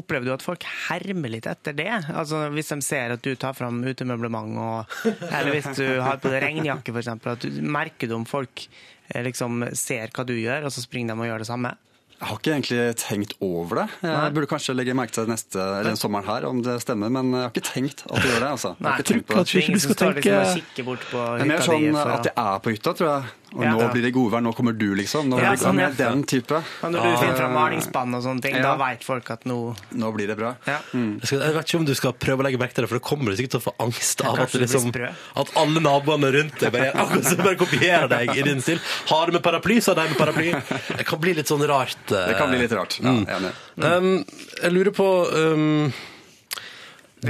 Opplever du at folk hermer litt etter det? Altså Hvis de ser at du tar fram utemøblement, og, eller hvis du har på deg regnjakke f.eks. At du merker du om folk eh, liksom ser hva du gjør, og så springer de og gjør det samme? Jeg har ikke egentlig tenkt over det. Jeg burde kanskje legge merke til neste, eller den sommeren her, om det stemmer, men jeg har ikke tenkt at det gjør det. altså. Jeg har ikke tenkt på det. Kanskje ikke du skal liksom tenke- kikker bort på Det er mer sånn at jeg er på hytta, tror jeg. Og Ja. nå blir det godvær, nå kommer du, liksom. Nå Ja, blir det sånn, ja. den type. Og når du finner fram malingsspann og sånne ting, Ja. da veit folk at nå Nå blir det bra. ja. Jeg, skal, jeg vet ikke om du skal prøve å legge merke til det, for da kommer du sikkert til å få angst av at, liksom, at alle naboene rundt deg bare, akkurat bare kopierer deg i din stil. Har du med paraply, så har de med paraply. Det kan bli litt sånn rart. Det kan bli litt rart. Ja, enig. Um, jeg lurer på um,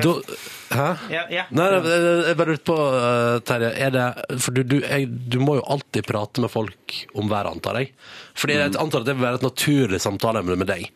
da, Hæ? Ja, ja. Nei, nei, jeg bare lurte på, uh, Terje, er det For du, du, jeg, du må jo alltid prate med folk om været, antar jeg. Fordi jeg antar at det vil være et naturlig samtaleemne med deg.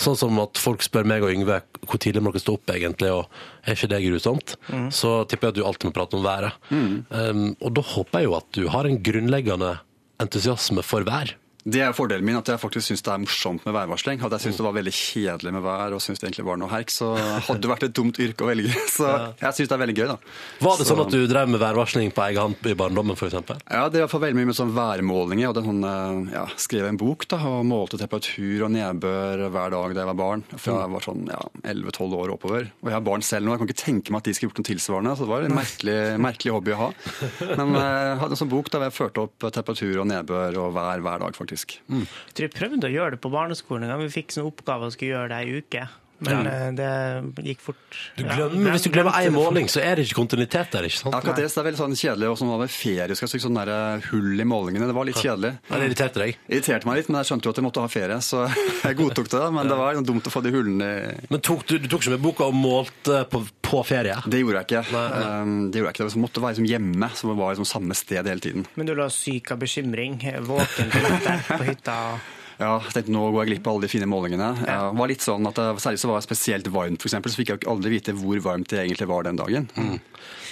Sånn som at folk spør meg og Yngve hvor tidlig må dere stå opp egentlig, og er ikke det grusomt? Så tipper jeg at du alltid må prate om været. Um, og da håper jeg jo at du har en grunnleggende entusiasme for vær. Det er fordelen min, at jeg faktisk syns det er morsomt med værvarsling. Hadde jeg syntes det var veldig kjedelig med vær og syntes det egentlig var noe herk, så hadde det vært et dumt yrke å velge. Så jeg syns det er veldig gøy, da. Var det Så- sånn at du drev med værvarsling på egen hånd i barndommen, f.eks.? Ja, det var veldig mye med sånn værmålinger. Jeg hadde sånn, eh, ja, skrev en bok da, og målte temperatur og nedbør hver dag da jeg var barn. Fra jeg var sånn ja, 11-12 år oppover. Og jeg har barn selv nå, jeg kan ikke tenke meg at de skulle gjort noe tilsvarende. Så det var en merkelig, merkelig hobby å ha. Men eh, jeg hadde en sånn bok da jeg førte opp temperatur og nedbør og vær hver dag, faktisk. Jeg tror jeg prøvde å gjøre det på barneskolen en gang. Vi fikk en oppgave å skulle gjøre det ei uke. Men ja. det gikk fort. Du Ja, glemmer, hvis du glemmer fort. måling, så er det ikke kontinuitet der, ikke sant? Akkurat det, så det er veldig sånn kjedelig. Og sånn var det ferie, skal jeg sånn der eh, hull i målingene. Det var litt kjedelig. Ja, det irriterte deg. Irriterte meg litt, men jeg skjønte jo at jeg måtte ha ferie, så jeg godtok det. Men det var dumt å få de hullene i Men tok du, du tok ikke med boka og målte på, på ferie? Det gjorde jeg ikke. Um, det gjorde jeg ikke. Det måtte være liksom hjemme, så det var liksom samme sted hele tiden. Men du lå syk av bekymring, våken på hytta. Ja, jeg tenkte Nå går jeg glipp av alle de fine målingene. Ja. Det var litt sånn at det, Særlig så var det spesielt varmt, for eksempel, så fikk jeg jo aldri vite hvor varmt det egentlig var den dagen.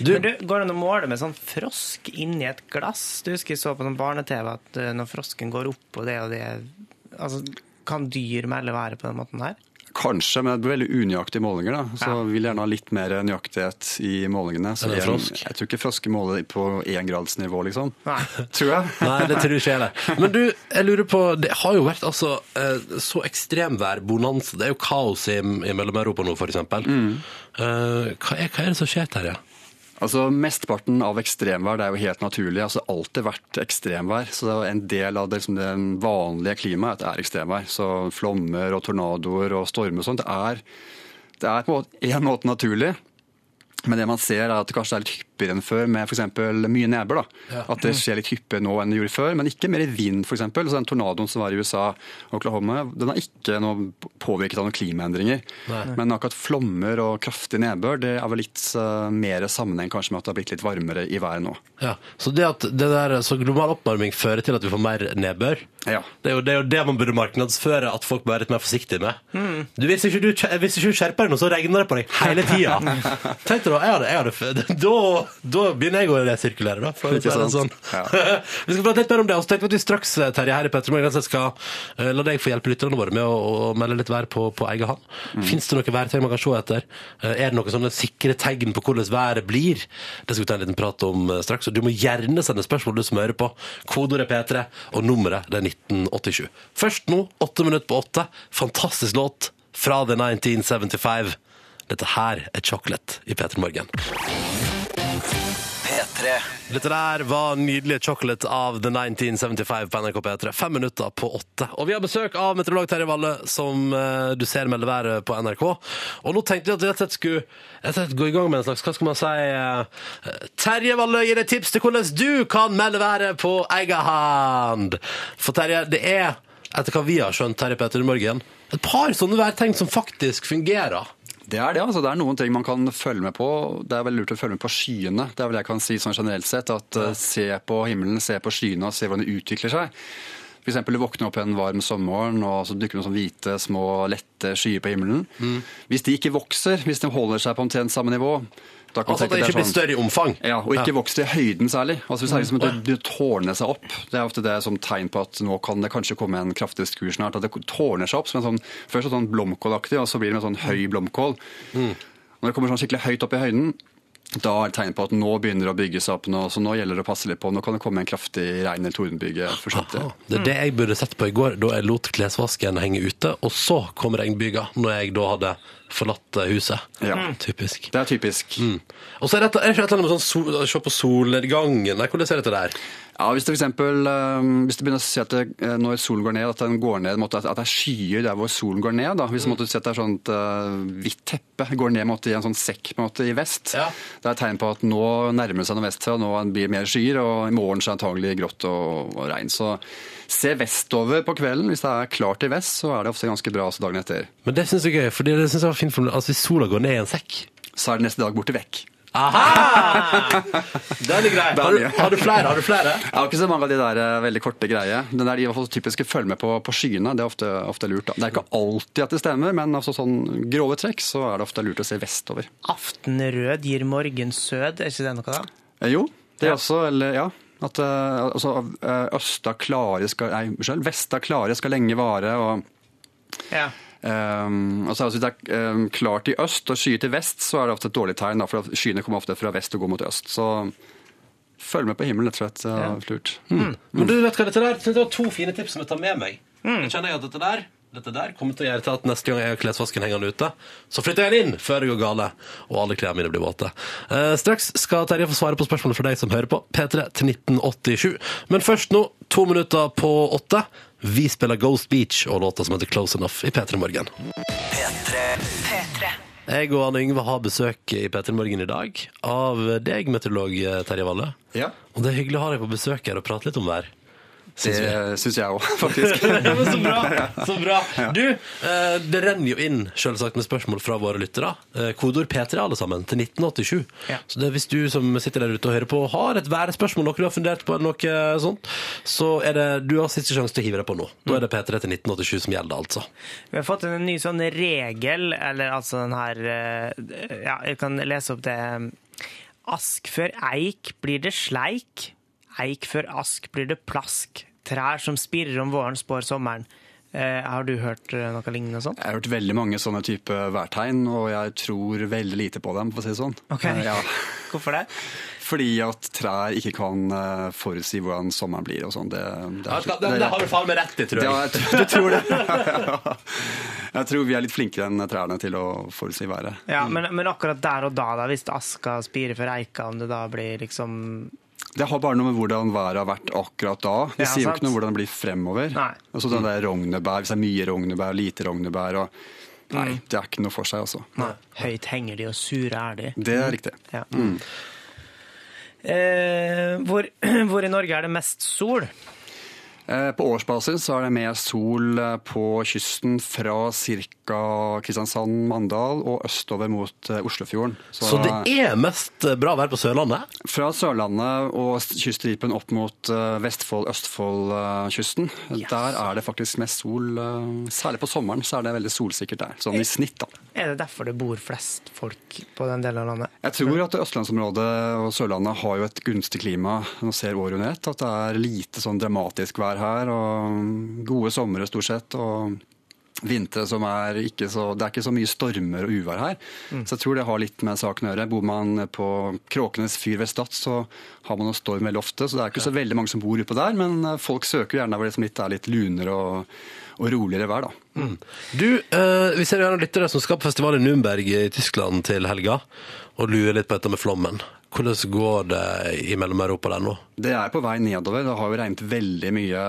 Du, Men du, Går det an å måle med sånn frosk inni et glass? Du husker jeg så på sånn barne-TV at eh, når frosken går opp og det og det altså, Kan dyr melde været på den måten her? Kanskje, men det blir veldig unøyaktige målinger. da. Så Ja. vil gjerne ha litt mer nøyaktighet i målingene. Så jeg, frosk? jeg tror ikke frosker måler på éngradsnivå, liksom. Nei. Tror jeg. Nei, det tror jeg ikke heller. Men du, jeg lurer på Det har jo vært altså eh, så ekstremvær, bonanza. Det er jo kaos i, i Mellom-Europa nå, for eksempel. Eh, hva, er, hva er det som skjer, Terje? Altså, Mesteparten av ekstremvær det er jo helt naturlig. altså alltid vært ekstremvær. Så en del av det, liksom, det vanlige klimaet at det er ekstremvær. Så flommer og tornadoer og stormer og sånt, det er, det er på en måte naturlig. Men det man ser er at det kanskje er litt hyppigere enn før med f.eks. mye nedbør. Ja. At det skjer litt hyppigere nå enn det gjorde før, men ikke mer i vind f.eks. Så den tornadoen som var i USA, og Oklahoma, den er ikke noe påvirket av noen klimaendringer. Men akkurat flommer og kraftig nedbør det er vel litt uh, mer sammenheng kanskje med at det har blitt litt varmere i været nå. Ja, så det at det der, så global oppvarming fører til at vi får mer nedbør, Ja. det er, jo, det er jo det man burde markedsføre at folk bør være litt mer forsiktige med. Du, hvis, ikke du, hvis ikke du skjerper deg nå, så regner det på deg hele tida. Tenk deg da, jeg hadde, jeg hadde, da, da begynner jeg å resirkulere, da. For Ikke sant? sånn. Ja. vi skal prate litt mer om det, og så tenkte vi at vi straks, eh, Terje, her i Petter skal eh, la deg få hjelpe lytterne våre med å, å melde litt vær på, på egen hånd. Fins det noe værtegn man kan se etter? Eh, Er det noen sånne sikre tegn på hvordan været blir? Det skal vi ta en liten prat om straks. Og du må gjerne sende spørsmål, du som hører på. Kodeordet P3, og nummeret det er 1987. Først nå, åtte minutter på åtte. Fantastisk låt fra The 1975. Dette her er Chocolate i P3 Morgen. P3 Dette der var nydelige chocolate av The 1975 på NRK P3. Fem minutter på åtte. Og vi har besøk av meteorolog Terje Valle, som eh, du ser melder været på NRK. Og nå tenkte vi at vi rett og slett skulle slett gå i gang med en slags, hva skal man si eh, Terje Valle gir deg tips til hvordan du kan melde været på egen hand. For Terje, det er, etter hva vi har skjønt her i P3 Morgen, et par sånne værtegn som faktisk fungerer. Det er det. altså Det er noen ting man kan følge med på. Det er veldig lurt å følge med på skyene. Det er vel jeg kan si sånn generelt sett. at eh, Se på himmelen, se på skyene og se hvordan det utvikler seg. Eksempel, Du våkner opp en varm sommermorgen, og så dukker det noen hvite, små, lette skyer på himmelen. Hvis de ikke vokser, hvis de holder seg på omtrent samme nivå Altså at det ikke blir sånn- større i omfang. ja, og ikke Ja. vokser i høyden særlig. Altså Hvis det er liksom at det, det tårner seg opp. Det er ofte det som tegn på at nå kan det kanskje komme en kraftig skur snart. At det tårner seg opp som en sånn, først sånn blomkålaktig, og så blir det en sånn høy blomkål. Når det kommer sånn skikkelig høyt opp i høyden, da er det tegn på at nå begynner det å bygge seg opp. Nå, så nå gjelder det å passe litt på. Nå kan det komme en kraftig regn- eller tordenbyge. Det er det jeg burde sett på i går, da jeg lot klesvasken henge ute, og så kom regnbyga, når jeg da hadde forlatt huset. Ja. Typisk. Det er typisk. Og så er det er det et eller annet med sånn sol, se på solnedgangen. Nei, hvordan ser dette der? Ja, Hvis det for eksempel, eh, hvis du begynner å si at det, eh, når solen går ned, at den går ned, måtte, at det er skyer der hvor solen går ned. da. Hvis du måtte si at det er sånn et eh, hvitt teppe går ned måtte, i en sånn sekk måtte, i vest, Ja. det er et tegn på at nå nærmer det seg noe vestfra, nå blir det mer skyer, og i morgen så er det antagelig grått og, og regn. Så se vestover på kvelden. Hvis det er klart i vest, så er det ofte ganske bra også dagen etter. Men det syns jeg er gøy, for det synes jeg var fint for Altså, hvis sola går ned i en sekk Så er det neste dag borte vekk. Aha! Den er grei. Har du, har du flere? Har du flere? Jeg har ikke så mange av de der eh, veldig korte greie. Den der, de i hvert fall typiske følge med på, på skyene, det er ofte, ofte lurt. Da. Det er ikke alltid at det stemmer, men altså sånn grove trekk så er det ofte lurt å se vestover. Aftenrød gir morgen sød, er ikke det noe da? Eh, jo, det er også, eller ja. At eh, altså, eh, østa klare skal, nei, unnskyld, vesta klare skal lenge vare. og Ja. Um, altså, hvis det er um, klart i øst og skyer til vest, så er det ofte et dårlig tegn. Da, for skyene kommer ofte fra vest og går mot øst. Så følg med på himmelen, rett og slett. Ja. Mm. Men du vet hva dette der? Det var to fine tips som jeg tar med meg. Jeg kjenner jeg at dette der dette der kommer til å gjøre til at neste gang jeg har klesvasken hengende ute, så flytter jeg den inn før det går gale, og alle klærne mine blir våte. Eh, straks skal Terje få svare på spørsmålet fra deg som hører på. P3 til 1987. Men først nå, to minutter på åtte. Vi spiller Ghost Beach og låta som heter Close Enough i P3 Morgen. P3 P3. Jeg og Anne Yngve har besøk i P3 Morgen i dag av deg, meteorolog Terje Valle. Ja. Og det er hyggelig å ha deg på besøk her og prate litt om vær. Det syns jeg òg, faktisk. Ja, så bra! så bra. Du, eh, det renner jo inn selvsagt med spørsmål fra våre lyttere. Eh, Kodord P3 alle sammen til 1987. Ja. Så det, hvis du som sitter der ute og hører på har et værspørsmål, du har fundert på, eller noe sånt, så er det du har siste sjanse til å hive deg på nå. Da er det P3 til 1987 som gjelder, altså. Vi har fått en ny sånn regel, eller altså den her eh, Ja, jeg kan lese opp det. Ask før eik blir det sleik. Eik før ask blir det plask. Trær som spirrer om våren spår sommeren. Eh, har du hørt eh, noe lignende sånt? Jeg har hørt veldig mange sånne type værtegn, og jeg tror veldig lite på dem, for å si det sånn. Okay. Eh, Ja. Hvorfor det? Fordi at trær ikke kan eh, forutsi hvordan sommeren blir og sånn. Det, det, Det, det, det har du faen meg rett i, tror Ja, jeg. jeg du tror det. jeg tror vi er litt flinkere enn trærne til å forutsi været. Ja, men, men akkurat der og da, da, hvis aska spirer for eika, om det da blir liksom Det har bare noe med hvordan været har vært akkurat da. Det Ja, sier jo ikke noe om hvordan det blir fremover. Nei. Altså den der rognebær, Hvis det er mye rognebær, lite rognebær og Nei, det er ikke noe for seg, altså. Høyt henger de, og sure er de. Det er riktig. Ja. Eh, hvor, hvor i Norge er det mest sol? Eh, På årsbasis så er det mer sol eh, på kysten fra ca. Kristiansand, Mandal og østover mot eh, Oslofjorden. Så det er mest bra vær på Sørlandet? Fra Sørlandet og kyststripen opp mot Vestfold, Østfold-kysten. Der er det faktisk mest sol. Særlig på sommeren så er det veldig solsikkert der, sånn i snitt. da. Er det derfor det bor flest folk på den delen av landet? Jeg tror at østlandsområdet og Sørlandet har jo et gunstig klima. Nå ser året under ett at det er lite sånn dramatisk vær her, og gode somre stort sett. og Vintre som er ikke så Det er ikke så mye stormer og uvær her. Så jeg tror det har litt med saken å gjøre. Bor man på Kråkenes fyr ved Stad, så har man noe storm veldig ofte. Så det er ikke så veldig mange som bor oppå der, men eh, folk søker gjerne der hvor det er litt lunere og, og roligere vær, da. Du, eh, vi ser gjerne lyttere som skal på festival i Nürnberg i Tyskland til helga, og lurer litt på dette med flommen. Hvordan går det i Mellom-Europa der nå? Det er på vei nedover. Det har jo regnet veldig mye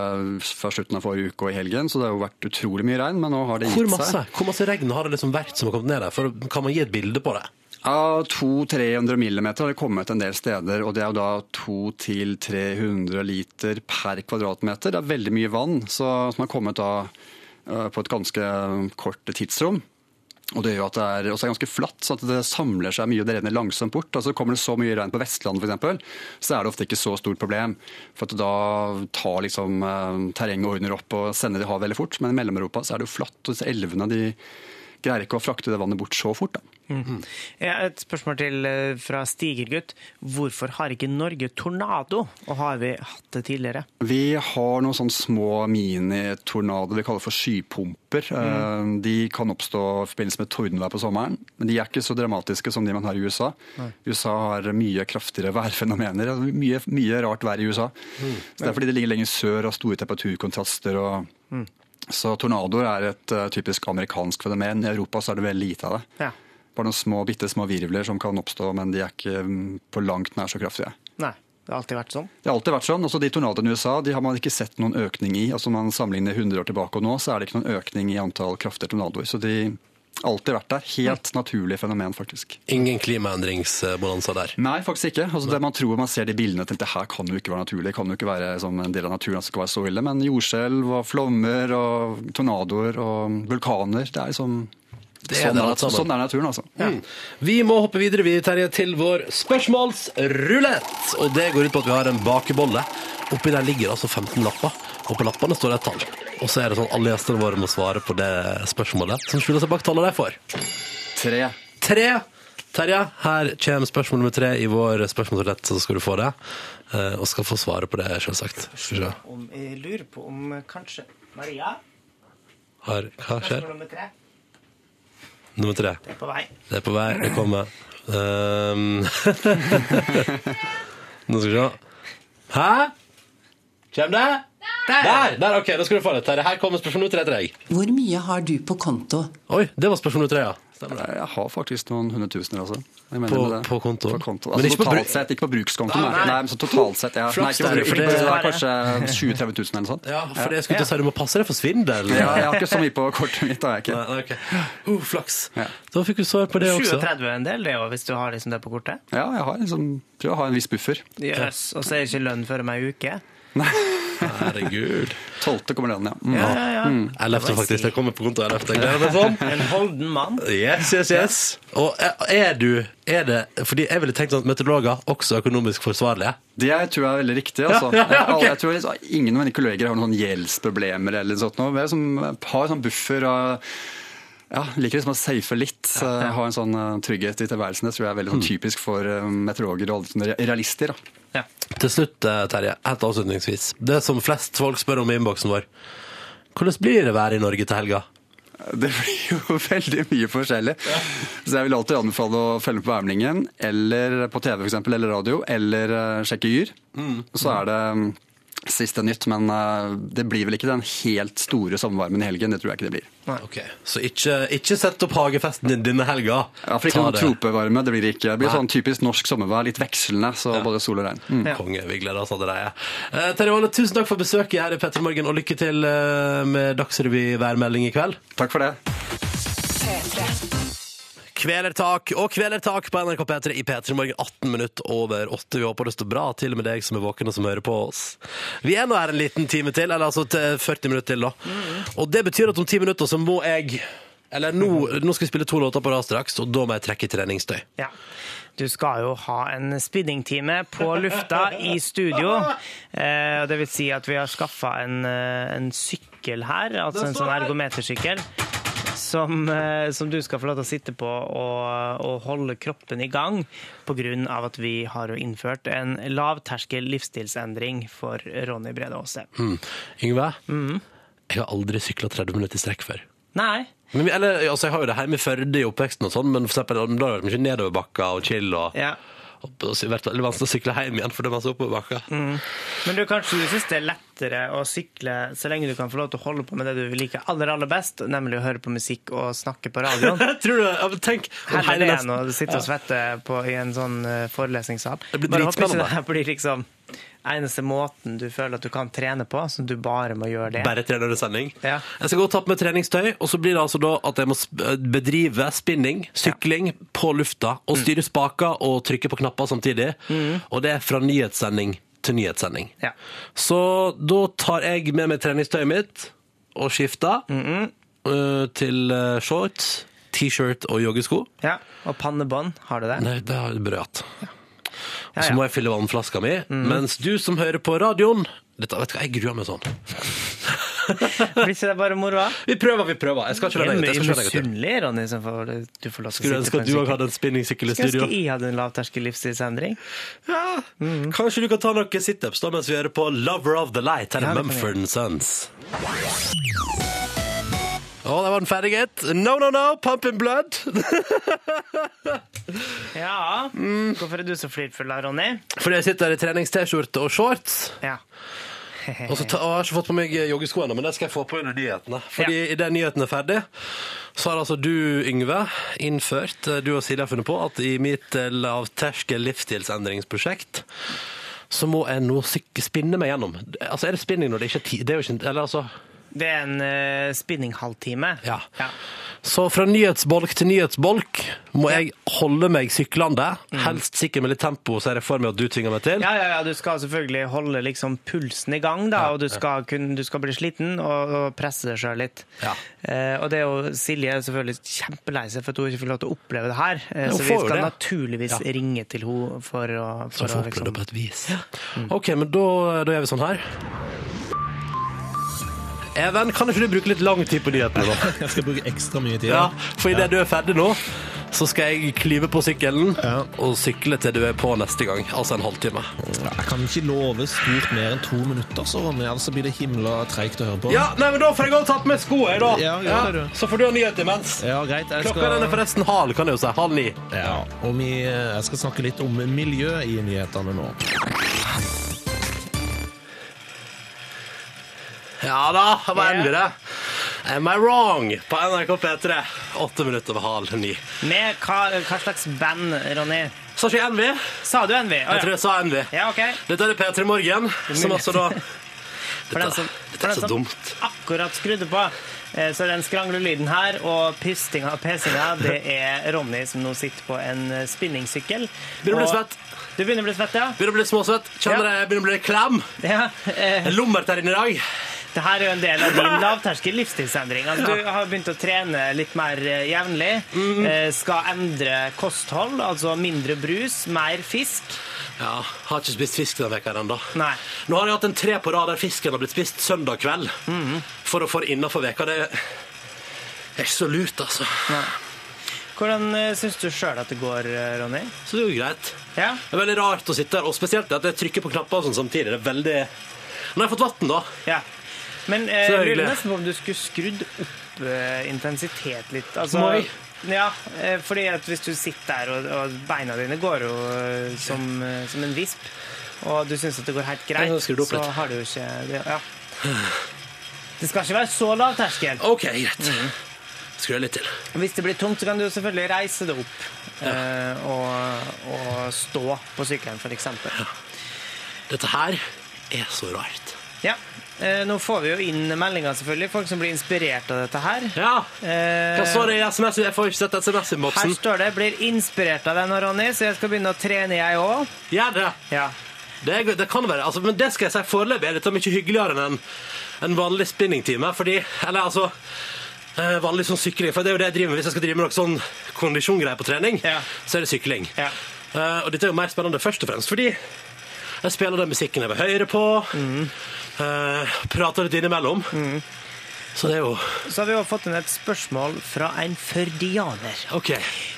fra slutten av forrige uke og i helgen, så det har jo vært utrolig mye regn, men nå har det gitt seg. Hvor masse regn har det liksom vært som har kommet ned der? For Kan man gi et bilde på det? Ja, 200-300 millimeter har det kommet en del steder, og det er jo da 200-300 liter per kvadratmeter. Det er veldig mye vann, så, som har kommet da eh, på et ganske kort tidsrom. Og det gjør at det er, også ganske flatt, så at det samler seg mye og det renner langsomt bort. Altså Kommer det så mye regn på Vestlandet f.eks., så er det ofte ikke så stort problem. For at da tar liksom eh, terrenget og ordner opp og sender det i havet veldig fort. Men i Mellom-Europa så er det jo flatt, og disse elvene de greier ikke å frakte det vannet bort så fort. da. Ja, et spørsmål til eh, fra Stigergutt. Hvorfor har ikke Norge tornado, og har vi hatt det tidligere? Vi har noen sånne små minitornadoer vi kaller for skypumper. Mm. De kan oppstå i forbindelse med tordenvær på sommeren, men de er ikke så dramatiske som de man har i USA. USA har mye kraftigere værfenomener. Er Mye, mye rart vær i USA. Så det er fordi det ligger lenger sør og store temperaturkontraster. og Så tornadoer er et eh, typisk amerikansk fenomen. I Europa så er det veldig lite av det. Ja. Bare noen små, bitte små virvler som kan oppstå, men de er ikke mm, på langt nær så kraftige. Nei, det har alltid vært sånn. Det har alltid vært sånn. Også De tornadoene i USA de har man ikke sett noen økning i. Altså Man sammenligner 100 år tilbake og nå, så er det ikke noen økning i antall kraftige tornadoer. Så de har alltid vært der. Helt naturlig fenomen, faktisk. Ingen klimaendringsbonanza der. Nei, faktisk ikke. Altså Det man tror man ser de bildene til det her kan jo ikke være naturlig. Det kan jo ikke være som en del av naturen som skal være så ille. Men jordskjelv og flommer og tornadoer og vulkaner, det er liksom Det er sånn, det alt sammen. sånn er naturen, altså. Mm. Vi må hoppe videre vi, Terje, til vår spørsmålsrulett. Og det går ut på at vi har en bakebolle. Oppi der ligger altså 15 lapper, og på lappene står det et tall. Og så er det sånn alle gjestene våre må svare på det spørsmålet som skjuler seg bak tallet de får. Tre. Tre. Terje, her kommer spørsmål nummer tre i vår spørsmålsrulett, så skal du få det. Eh, Og skal få svare på det, selvsagt. Om, jeg lurer på om kanskje Maria, Har, hva skjer? spørsmål nummer tre, Nummer tre. Det er på vei. Det er på vei, det kommer. Um, Nå skal vi se. Hæ? Kjem det? Der! der, ok, Da skal du få det. Her kommer spørsmål nummer tre til deg. Hvor mye har du på konto? Oi, det var spørsmål nummer tre, ja. Stemmer det. Jeg har faktisk noen hundretusener, altså. Jeg mener På- med det. på konto? På konto. Men Altså, ikke på totalt på sett, ikke på brukskonto. Nei, Nei, nei. nei, men så totalt sett, ja. Nei, Flaks ikke på, bruk- for ikke det- det er kanskje 20 000-30 000 eller noe sånt. Ja, for det skulle til å si du må passe deg for svindel. Ja, jeg har ikke så mye på kortet mitt, da har jeg ikke. Nei, okay. Uh, flaks. Ja. Da fikk du svar på det også. 37 er en del, det òg, hvis du har liksom det på kortet. Ja, jeg har liksom, tror jeg har en viss buffer. Yes. Og så er det ikke lønn før om ei uke. Herregud. 12. kommer den, ja. Mm. Ja, ja, ja. Ellevte, faktisk. Jeg kommer på konto ellevte. Gleder meg sånn. En holden mann. Yes, yes, yes. Og er du er det, Fordi jeg ville tenkt at meteorologer også er økonomisk forsvarlige. Det tror jeg er veldig riktig. Altså. Ja, ja, okay. jeg, jeg tror liksom, Ingen av mine kolleger har noen gjeldsproblemer eller sånt. Noe. Jeg som har sånn buffer og ja, liker liksom å safe litt. eh, har en sånn eh, trygghet i tilværelsen. Det tror jeg er veldig sånn, typisk for eh, meteorologer og realister. Da. Til slutt, eh, Terje, helt avslutningsvis. Det som flest folk spør om i innboksen vår. Hvordan blir det været i Norge til helga? Det blir jo veldig mye forskjellig. Så jeg vil alltid anbefale å følge med på værmeldingen, eller på TV for eksempel, eller radio, eller eh, sjekke Yr. Mm. Så er det mm, siste nytt, men eh, det blir vel ikke den helt store sommervarmen i helgen. Det tror jeg ikke det blir. Okay. Så ikke, ikke sett opp hagefesten din denne helga. Ja, for ikke Ta det. tropevarme, det blir ikke. Det blir Nei. sånn typisk norsk sommervær, litt vekslende, så både sol og regn. Mm. Konge, vi gleder oss allerede. Eh, Terje Valle, tusen takk for besøket her i Petter Morgen, og lykke til eh, med Dagsrevy værmelding i kveld. Takk for det. Kvelertak og Kvelertak på NRK P3 i P3 Morgen 18 minutter over 8. Vi håper det står bra til med deg som er våken og som hører på oss. Vi er nå her en liten time til, eller altså til 40 minutter til, da. Og det betyr at om 10 minutter så må jeg Eller nå, nå skal vi spille to låter på rad straks, og da må jeg trekke treningstøy. Ja. Du skal jo ha en spinningtime på lufta i studio. Eh, det vil si at vi har skaffa en, eh, en sykkel her, altså en sånn ergometersykkel. Som, eh, som du skal få lov til å sitte på og, og holde kroppen i gang pga. at vi har jo innført en lavterskel livsstilsendring for Ronny Brede Aase. Mm. Yngve, jeg har aldri sykla 30 minutter i strekk før. Nei. Men, eller, altså, jeg har jo det hjemme i Førde i oppveksten, og sånn, men for eksempel, da har det vært mye nedoverbakker og chill. Og, Ja. det er vanskelig å sykle hjem igjen, for det er masse oppoverbakker. Men du, kanskje du syns det er lettere å sykle så lenge du kan få lov til å holde på med det du liker aller aller best, nemlig å høre på musikk og snakke på radioen. Tror du, ja, tenk Heller det nesten- enn å sitte og svette på, i en sånn eh, forelesningssal. Det blir dritspennende. det blir liksom eneste måten du føler at du kan trene på, så du bare må gjøre det. Bare trener under sending. Ja. Jeg skal gå og ta på meg treningstøy, og så blir det altså da at jeg må bedrive spinning, sykling, på lufta, og styre spaker og trykke på knapper samtidig. Og det er fra nyhetssending til nyhetssending. Ja. Så da tar jeg med meg treningstøyet mitt og skifter øh, til øh, shorts, T-shirt og joggesko. Ja, Og pannebånd, har du det? Nei, det har jeg brøt. Ja. Ja, så må jeg fylle vannflaska mi, mens du som hører på radioen dette, vet du hva, Jeg gruer meg sånn. Blir ikke det bare moro? Vi prøver, vi prøver. Jeg skal ikke Jeg deg ut. Misunnelig, Ronny, som får, du får lov til Skulle å sitte på en sykkel. en spinningsykkel i Skulle studio. ønske jeg hadde en lavterskel livsstilsendring. Ja. Kanskje du kan ta noen situps mens vi hører på Lover of the Light her Ja, er det kan Mumford Sons. Å, der var den ferdig, gitt. No, no, no, pump in blood. Ja. Hvorfor er du så flirfull da, Ronny? Fordi jeg sitter her i trenings-T-skjorte og shorts. Ja. Og så ta, og jeg har ikke fått på meg joggesko ennå, men det skal jeg få på under nyhetene. Fordi i idet nyhetene er ferdig, så har altså du, Yngve, innført, eh, du og Silje har funnet på, at i mitt eh, lavterskel livsstilsendringsprosjekt så må jeg nå spinne meg gjennom. Altså, er det spinning når det ikke er tid? Det er jo ikke, eller altså... Det er en uh, spinninghalvtime. Ja. Ja. Så fra nyhetsbolk til nyhetsbolk må jeg holde meg syklende, helst sikkert med litt tempo, så er det for meg at du tvinger meg til. Ja, ja, ja, du skal selvfølgelig holde liksom pulsen i gang, da, og du skal, kun, du skal bli sliten og, og presse deg sjøl litt. Ja. Eh, og det er jo Silje er selvfølgelig kjempelei seg for at hun ikke får lov til å oppleve det her. Eh, Ja, så vi skal det. naturligvis Ja. ringe til henne for å, Så hun får oppleve det liksom på et vis. OK, men da, da gjør vi sånn her. Even, kan ikke du bruke litt lang tid på nyhetene, da? Jeg skal bruke ekstra mye tid. Ja, for idet du er ferdig nå, så skal jeg klyve på sykkelen Ja. og sykle til du er på neste gang. Altså en halvtime. Jeg kan ikke love stort mer enn to minutter, så Ronny, ellers blir det himla treigt å høre på. Ja, nei, men Da får jeg godt tatt med skoene, da. Ja, gjør det, du. Så får du ha nyhet imens. Ja, greit. Jeg Klokka skal... er forresten halv, kan jeg jo si. Halv ni. ja, og vi, jeg skal snakke litt om miljø i nyhetene nå. Ja da, det var det. Am I wrong? På NRK P3. Åtte minutter over halv ni. Med hva, hva slags band, Ronny? Sa ikke Envy? Sa du Envy? ja. Jeg tror jeg sa Envy. ja, OK. Dette er P3 Morgen, som altså da For den som, for den så som dumt. akkurat skrudde på, eh, så den skranglelyden her og pistinga og pesinga, det er Ronny som nå sitter på en eh, spinningsykkel. Begynner å bli svett. Du begynner å bli svett, ja? Begynner å bli småsvett. Kjenner Ja. jeg begynner å bli klam. ja. Eh, Lommert her inne i dag. Det her er jo en del av din lavterskel livsstilsendring. Altså, du har begynt å trene litt mer eh, jevnlig. Mhm. eh, Skal endre kosthold, altså mindre brus, mer fisk. Ja, Har ikke spist fisk denne veka ennå. Nå har jeg hatt en tre på rad der fisken har blitt spist søndag kveld. Mhm. For å få det innafor veka. Det er ikke så lurt, altså. Hvordan uh, syns du sjøl at det går, eh, Ronny? Så det jo greit. Ja? Det er veldig rart å sitte her, og spesielt at jeg trykker på knapper sånn samtidig. Det er veldig Nå har jeg fått vann, da. Ja. Men eh, jeg lurer nesten på om du skulle skrudd opp eh, intensitet litt. Altså, Må? Ja, eh, fordi at hvis du sitter der, og, og beina dine går jo eh, som, eh, som en visp, og du syns at det går helt Jeg greit, skrur du opp så litt. har du jo ikke det, ja. det skal ikke være så lav terskel. OK, greit. Skrur jeg litt til. Hvis det blir tungt, så kan du jo selvfølgelig reise det opp. eh, og, og stå på sykkelen, f.eks. Dette her er så rart. Ja. Eh, Nå får vi jo inn meldinger, selvfølgelig. Folk som blir inspirert av dette her. Ja. Eh, Hva står det i SMS? Jeg får ikke sett Her SMS-innboksen. står det 'blir inspirert av deg nå, Ronny', så jeg skal begynne å trene, jeg òg. Gjør det. Ja. Det, det kan være, altså, men det skal jeg si foreløpig er dette mye hyggeligere enn en, en vanlig spinningtime. Fordi, eller altså eh, vanlig sånn sykling, for det er jo det jeg driver med hvis jeg skal drive med noe sånn kondisjongreier på trening, så er det sykling. Ja. Uh, og dette er jo mer spennende først og fremst fordi jeg spiller den musikken jeg vil høre på, eh, prater litt innimellom. Så det er jo Så har vi også fått inn et spørsmål fra en førdianer. OK.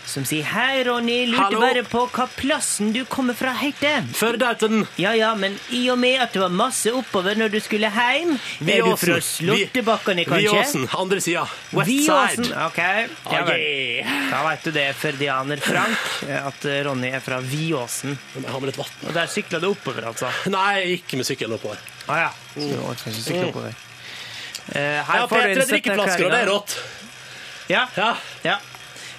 Som sier 'Hei, Ronny. Lurte Hallo. bare på hva plassen du kommer fra heter'. Førdeheiten. Ja ja, men i og med at det var masse oppover når du skulle hjem Er du Viåsen. fra Slåttebakkene, kanskje? Viåsen, andre sida. Westside. Viåsen, ok. Ja, vel. Da vet du det, førdianer Frank, at Ronny er fra Viåsen. Jeg har med litt vann. Og der sykla du oppover, altså? Nei, jeg gikk med sykkelen oppover. Ah, ja. Så du orker ikke sykle oppover. Eh, her Ja, får Petre drikkeflasker, og det er rått. Ja. Ja. ja.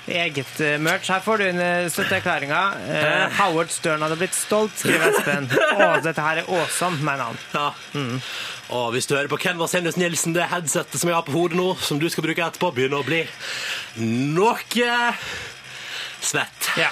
Eget eh, merch. Her får du inn uh, støtteerklæringa. Eh, Howard Stern hadde blitt stolt, skriver Espen. Å, dette her er awesome, mener han. Ja. Og hvis du hører på Ken Vasenius Nilsen, det headsetet som jeg har på hodet nå, som du skal bruke etterpå, begynner å bli noe svett. Ja.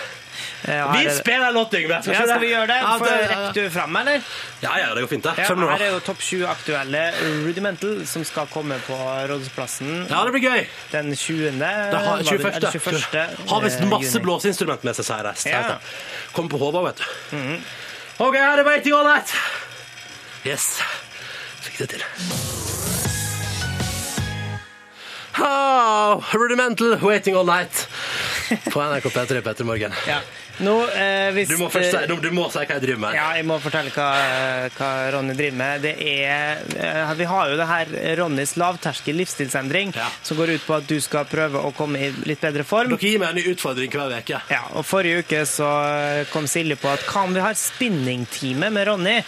Eh, Vi er det- spiller låt, Yngve. Ja, skal vi gjøre det? Ja, For det- Rekker du fram, eller? Ja, ja, det går fint, det. Ja, her er jo topp sju aktuelle Rudimental som skal komme på Rådhusplassen Ja, det blir gøy. den 20. Det har, 21. det- 21. 21. Har visst eh, masse blåseinstrument med seg, sier jeg. Ja. Kommer på hodet, vet du. OK, her er Waiting All Night. Yes. Fikk det til. Oh, rudimental Waiting All Night på NRK P3 Petter Morgen. Ja. Nå, eh, hvis, Du må først si, du, du må si hva jeg driver med. Ja, jeg må fortelle hva, hva Ronny driver med. Det er, eh, vi har jo det her Ronnys lavterskel livsstilsendring, som går ut på at du skal prøve å komme i litt bedre form. Dere gir meg en ny utfordring hver uke. Ja, og Forrige uke så kom Silje på at kan vi ha spinningtime med Ronny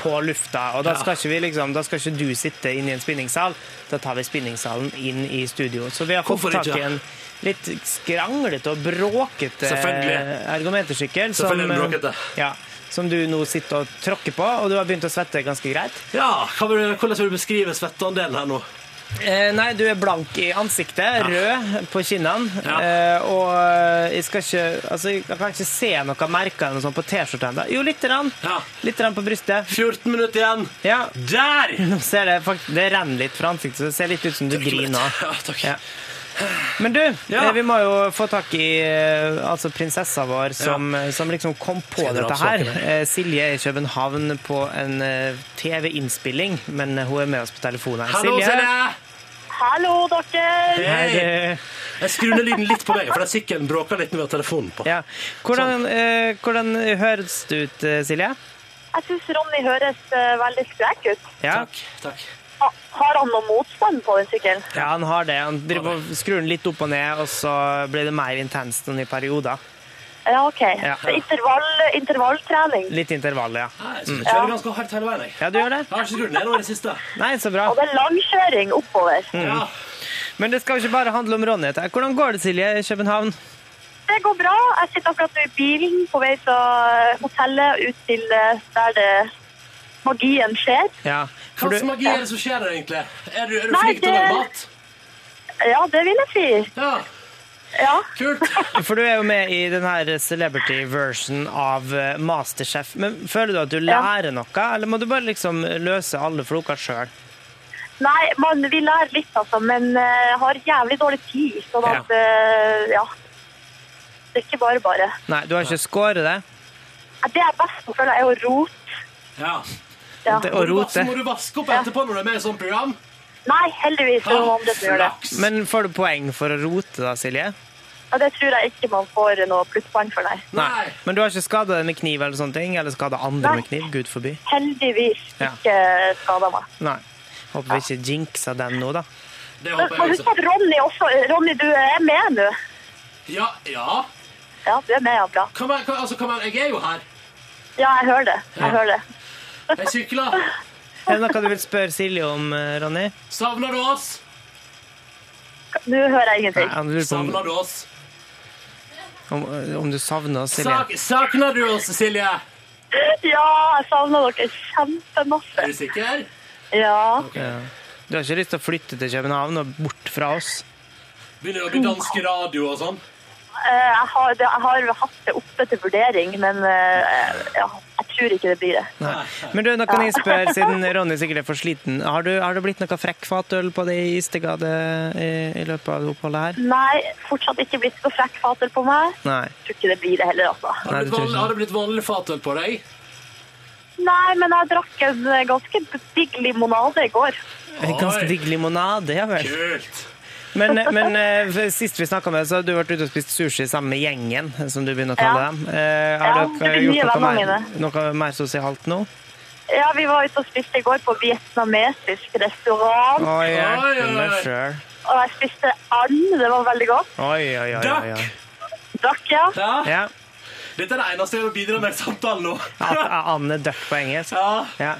på lufta? Og da Ja. skal, ikke vi liksom, da skal ikke du sitte inne i en spinningsal, da tar vi spinningsalen inn i studio. Så vi har fått tak i en litt skranglete og bråkete ergometersykkel. Selvfølgelig er bråkete. ja, som du nå sitter og tråkker på, og du har begynt å svette ganske greit. Ja, Hvordan vil du beskrive svetteandelen her nå? Eh, nei, du er blank i ansiktet, rød på kinnene. Ja. Eh, og jeg skal ikke Altså, jeg kan ikke se noe merker noe sånt på T-skjorta ennå. Jo, lite grann. Litt grann på brystet. 14 minutter igjen. Ja. Der! Nå ser det faktisk Det renner litt fra ansiktet, så det ser litt ut som du griner. Ja, takk. Ja. Men du, Ja. eh, vi må jo få tak i eh, altså prinsessa vår som, som liksom kom på Skal dette her. Eh, Silje er i København på en eh, TV-innspilling, men hun er med oss på telefonen. Hallo, Silje! Hallo, dere! Hei! Jeg skrur ned lyden litt på meg, for det sykkelen bråker litt når vi har telefonen på. Ja. Hvordan, eh, hvordan høres det ut, eh, Silje? Jeg syns Ronny høres eh, veldig sprek ut. Ja. Takk. Ha, har han noe motstand på den sykkelen? Ja, han har det. Han driver og skrur den litt opp og ned, og så blir det mer intenst enn i perioder. Ja, OK. Ja. Så Intervall, intervalltrening. Litt intervall, ja. Jeg synes jeg kjører ganske hardt hele veien. jeg. Ja, du gjør det? Jeg har ikke skrudd ned over i det siste. Nei, så bra. Og det er langkjøring oppover. Mm. Men det skal jo ikke bare handle om Ronny. dette. Hvordan går det, Silje, i København? Det går bra. Jeg sitter akkurat nå i bilen på vei fra hotellet ut til eh, der det magien skjer. Ja, Hva slags magi er det som skjer der, egentlig? Er du, er du Nei, flink til å lage mat? Ja, det vil jeg si. Ja. Ja. Kult. For du er jo med i den her celebrity version av eh, Masterchef. Men føler du at du lærer noe, eller må du bare liksom løse alle floker sjøl? Nei, man, vi lærer litt, altså, men uh, har jævlig dårlig tid. Sånn at, uh, ja. Det er ikke bare bare. Nei, du har ikke skåret det? Det jeg er best på, føler jeg, er å rote. Ja. Ja. Det- du, rote. må du vaske opp etterpå når du er med i sånt program? Nei, heldigvis er noen andre som gjør det. Men får du poeng for å rote, da, Silje? Ja, det tror jeg ikke man får noe plusspoeng for, nei. Nei. Men du har ikke skada deg med kniv eller sånne ting? Eller skada andre Nei. med kniv? Gud forby. Heldigvis Ja. ikke skada meg. Nei. Håper vi ikke jinxa den nå, da. Det håper jeg huske at Ronny også Ronny, du er med nå. Ja, ja. Ja, du er med, ja. Bra. Kom, her, kom, altså, kom her. Jeg er jo her. Ja, jeg hører det. Jeg hører det. Jeg sykler. Er det noe du vil spørre Silje om, eh, Ronny? Savner du oss? Du hører ingenting. Nei, Savner du oss? om, om du savner oss, Silje. Sak, savner du oss, Silje? Ja, jeg savner dere kjempemasse. Er du sikker? Ja. Okay. Du har ikke lyst til å flytte til København og bort fra oss? Begynner å bli dansk radio og sånn. Eh, Jeg har, jeg har hatt det oppe til vurdering, men jeg ja, jeg tror ikke det blir det. Nei. Men du, nå kan jeg spørre, siden Ronny sikkert er for sliten, har, du, har det blitt noe frekk fatøl på det i Istegade i, i løpet av oppholdet her? Nei, fortsatt ikke blitt noe frekk fatøl på meg. Nei. Jeg tror ikke det blir det heller, altså. Har det vanlig, har det blitt vanlig fatøl på deg? Nei, men jeg drakk en eh, ganske digg limonade i går. En ganske digg limonade, ja vel. Kult. Men, men eh, sist vi snakka med deg, så har du vært ute og spist sushi sammen med gjengen, som du begynner å kalle Ja. dem. Eh, Ja, har det dere gjort noe mer, noe mer sosialt nå? Ja, vi var ute og spiste i går på vietnamesisk restaurant. Oi, oi, oi. Og jeg spiste and, det var veldig godt. Oi, oi, oi. oi, oi. Drakk, ja. Ja. Dette er det eneste jeg vil bidra med i samtalen nå. Anne Duck på engelsk? Ja.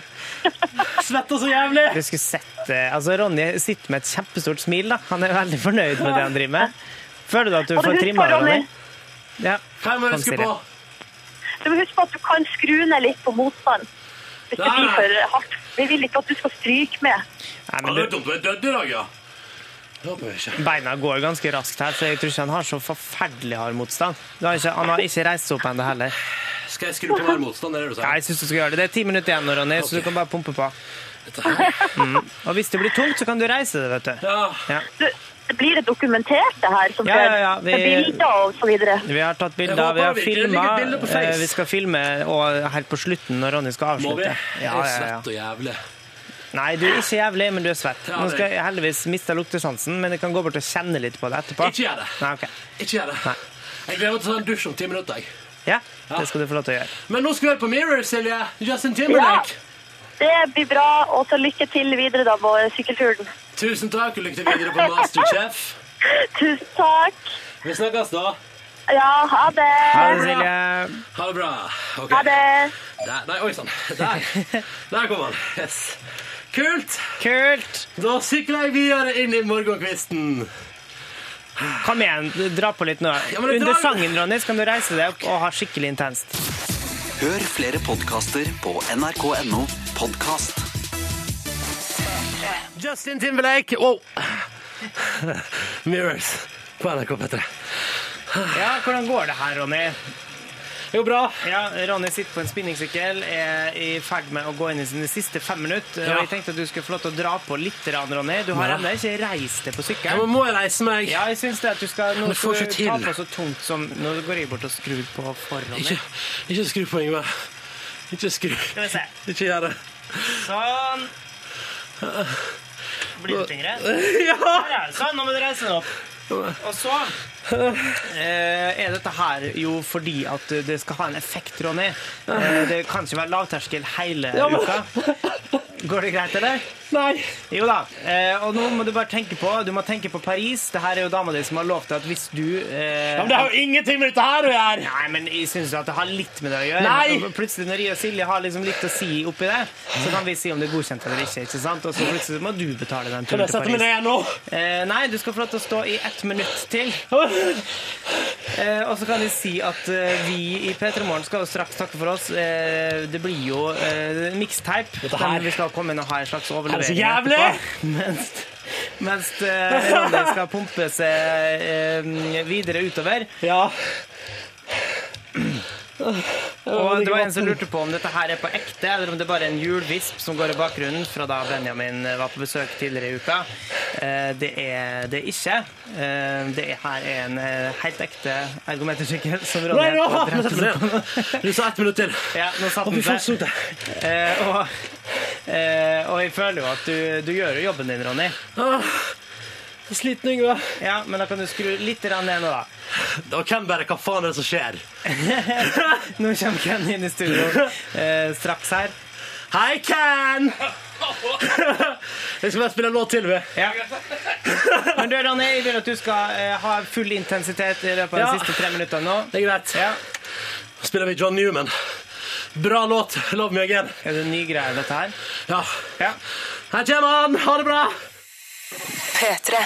Svetter så jævlig! Du skulle sett eh, Altså, Ronny sitter med et kjempestort smil, da. Han er veldig fornøyd med det han driver med. Føler du at du får trimma deg, Ronny? Ja. Hva må huske på? Du må huske på at du kan skru ned litt på motstand. Hvis det blir for hardt. Vi vil ikke at du skal stryke med. Nei, men Ja, det er du, dumt å være dødd i dag, ja. Det håper jeg ikke. Beina går ganske raskt her, så jeg tror ikke han har så forferdelig hard motstand. Du har ikke, han har ikke reist seg opp ennå heller. Skal jeg skru på hard motstand? Er det du sier? Ja, jeg synes du skal gjøre det. Det er ti minutter igjen, Ronny, okay. så du kan bare pumpe på. Mm. Og hvis det blir tungt, så kan du reise det, vet du. Ja. ja. det blir det dokumentert, det her, som Ja, ja, ja, vi- bilder og så videre. Vi har tatt bilder, vi har filma. Face. Vi skal filme og helt på slutten, når Ronny skal Må vi? avslutte. Ja, er ja, ja. svett og jævlig. Nei, du er ikke jævlig, men du er svett. Ja, Nå skal jeg heldigvis miste luktesansen, men jeg kan gå bort og kjenne litt på det etterpå. Ikke gjør det. Nei, ok. Ikke gjør det. Nei. Jeg gleder meg til å ta en dusj om ti minutter. jeg. Ja, det skal du få lov til å gjøre. Men nå skal vi høre på Mirror, Silje. Justin Timberlake. Det blir bra, og så lykke til videre da på sykkelturen. Tusen takk, og lykke til videre på Masterchef. Tusen takk. Vi snakkes da. Ja, ha det. Ha det, Silje. Ha det bra. Ok. Ha det. Der, nei, oi sann. Der. Der kom han. Yes. Kult. Kult. Da sykler jeg videre inn i morgenkvisten. Kom igjen, dra på litt nå. Ja, men Under drar- sangen, Ronny, så kan du reise deg opp og ha skikkelig intenst. Hør flere podkaster på nrk.no podkast. Justin Timberlake. Wow. Mirrors på NRK P3. Ja, hvordan går det her, Ronny? Jo, bra. Ja, Ronny sitter på en spinningsykkel, er i ferd med å gå inn i sine siste fem minutter. Ja. Jeg tenkte at du skulle få lov til å dra på litt, Ronny. Du har Ja. ennå ikke reist deg på Ja, sykkelen. men må jeg reise meg? Ja, jeg syns det at du skal Nå skal du ta på så tungt som Nå går jeg bort og skrur på for Ronny. Ikke, ikke skru på, Ingvar. Ikke skru. Skal vi se. Ikke gjør det. Sånn. Blir det tyngre? Ja. Sånn, nå må du reise deg opp. Og så er dette her jo fordi at det skal ha en effekt, Ronny. Eh, det kan ikke være lavterskel hele uka. Går det greit, eller? Nei. Jo da. Eh, og nå må du bare tenke på Du må tenke på Paris. Det her er jo dama di som har lovt at hvis du eh, Ja, men det har jo ingenting med dette her å gjøre! Nei, men jeg syns at det har litt med det å gjøre. Nei! Og Plutselig når jeg og Silje har liksom litt å si oppi det, så kan vi si om det er godkjent eller ikke. ikke sant? Og så plutselig må du betale den turen til Paris. Kan jeg sette meg ned nå? Eh, nei, du skal få lov til å stå i ett minutt til. Eh, og så kan vi si at eh, vi i P3 Morgen skal jo straks takke for oss. Eh, det blir jo eh, mixtape. Dette her- Den vi skal komme inn og ha en slags overlevering Er etterpå. Mens, mens eh, Ronny skal pumpe seg eh, videre utover. Ja. Og det var en som lurte på om dette her er på ekte, eller om det bare er en hjulvisp som går i bakgrunnen fra da Benjamin var på besøk tidligere i uka. Eh, Det er det ikke. Eh, Det er her er en eh, helt ekte ergometersykkel som Ronny Nei, nå. Du sa ett minutt til. Ja, nå satt den seg. Og, og jeg føler jo at du, du gjør jo jobben din, Ronny. Jeg sliten, Yngve. Ja, men da kan du skru litt ned nå, da. Og hvem bare Hva faen er det som skjer? Nå kommer Ken inn i studio eh, straks her. Hei, Ken! Vi skal bare spille en låt til, vi. Ja. Men du, Ronny, jeg vil at du skal eh, ha full intensitet i løpet av Ja. de siste tre minuttene nå. Det er greit. Ja. Da spiller vi John Newman. Bra låt. Love me again. Er det ny greie, dette her? Ja. Ja. Her kommer han. Ha det bra. P3.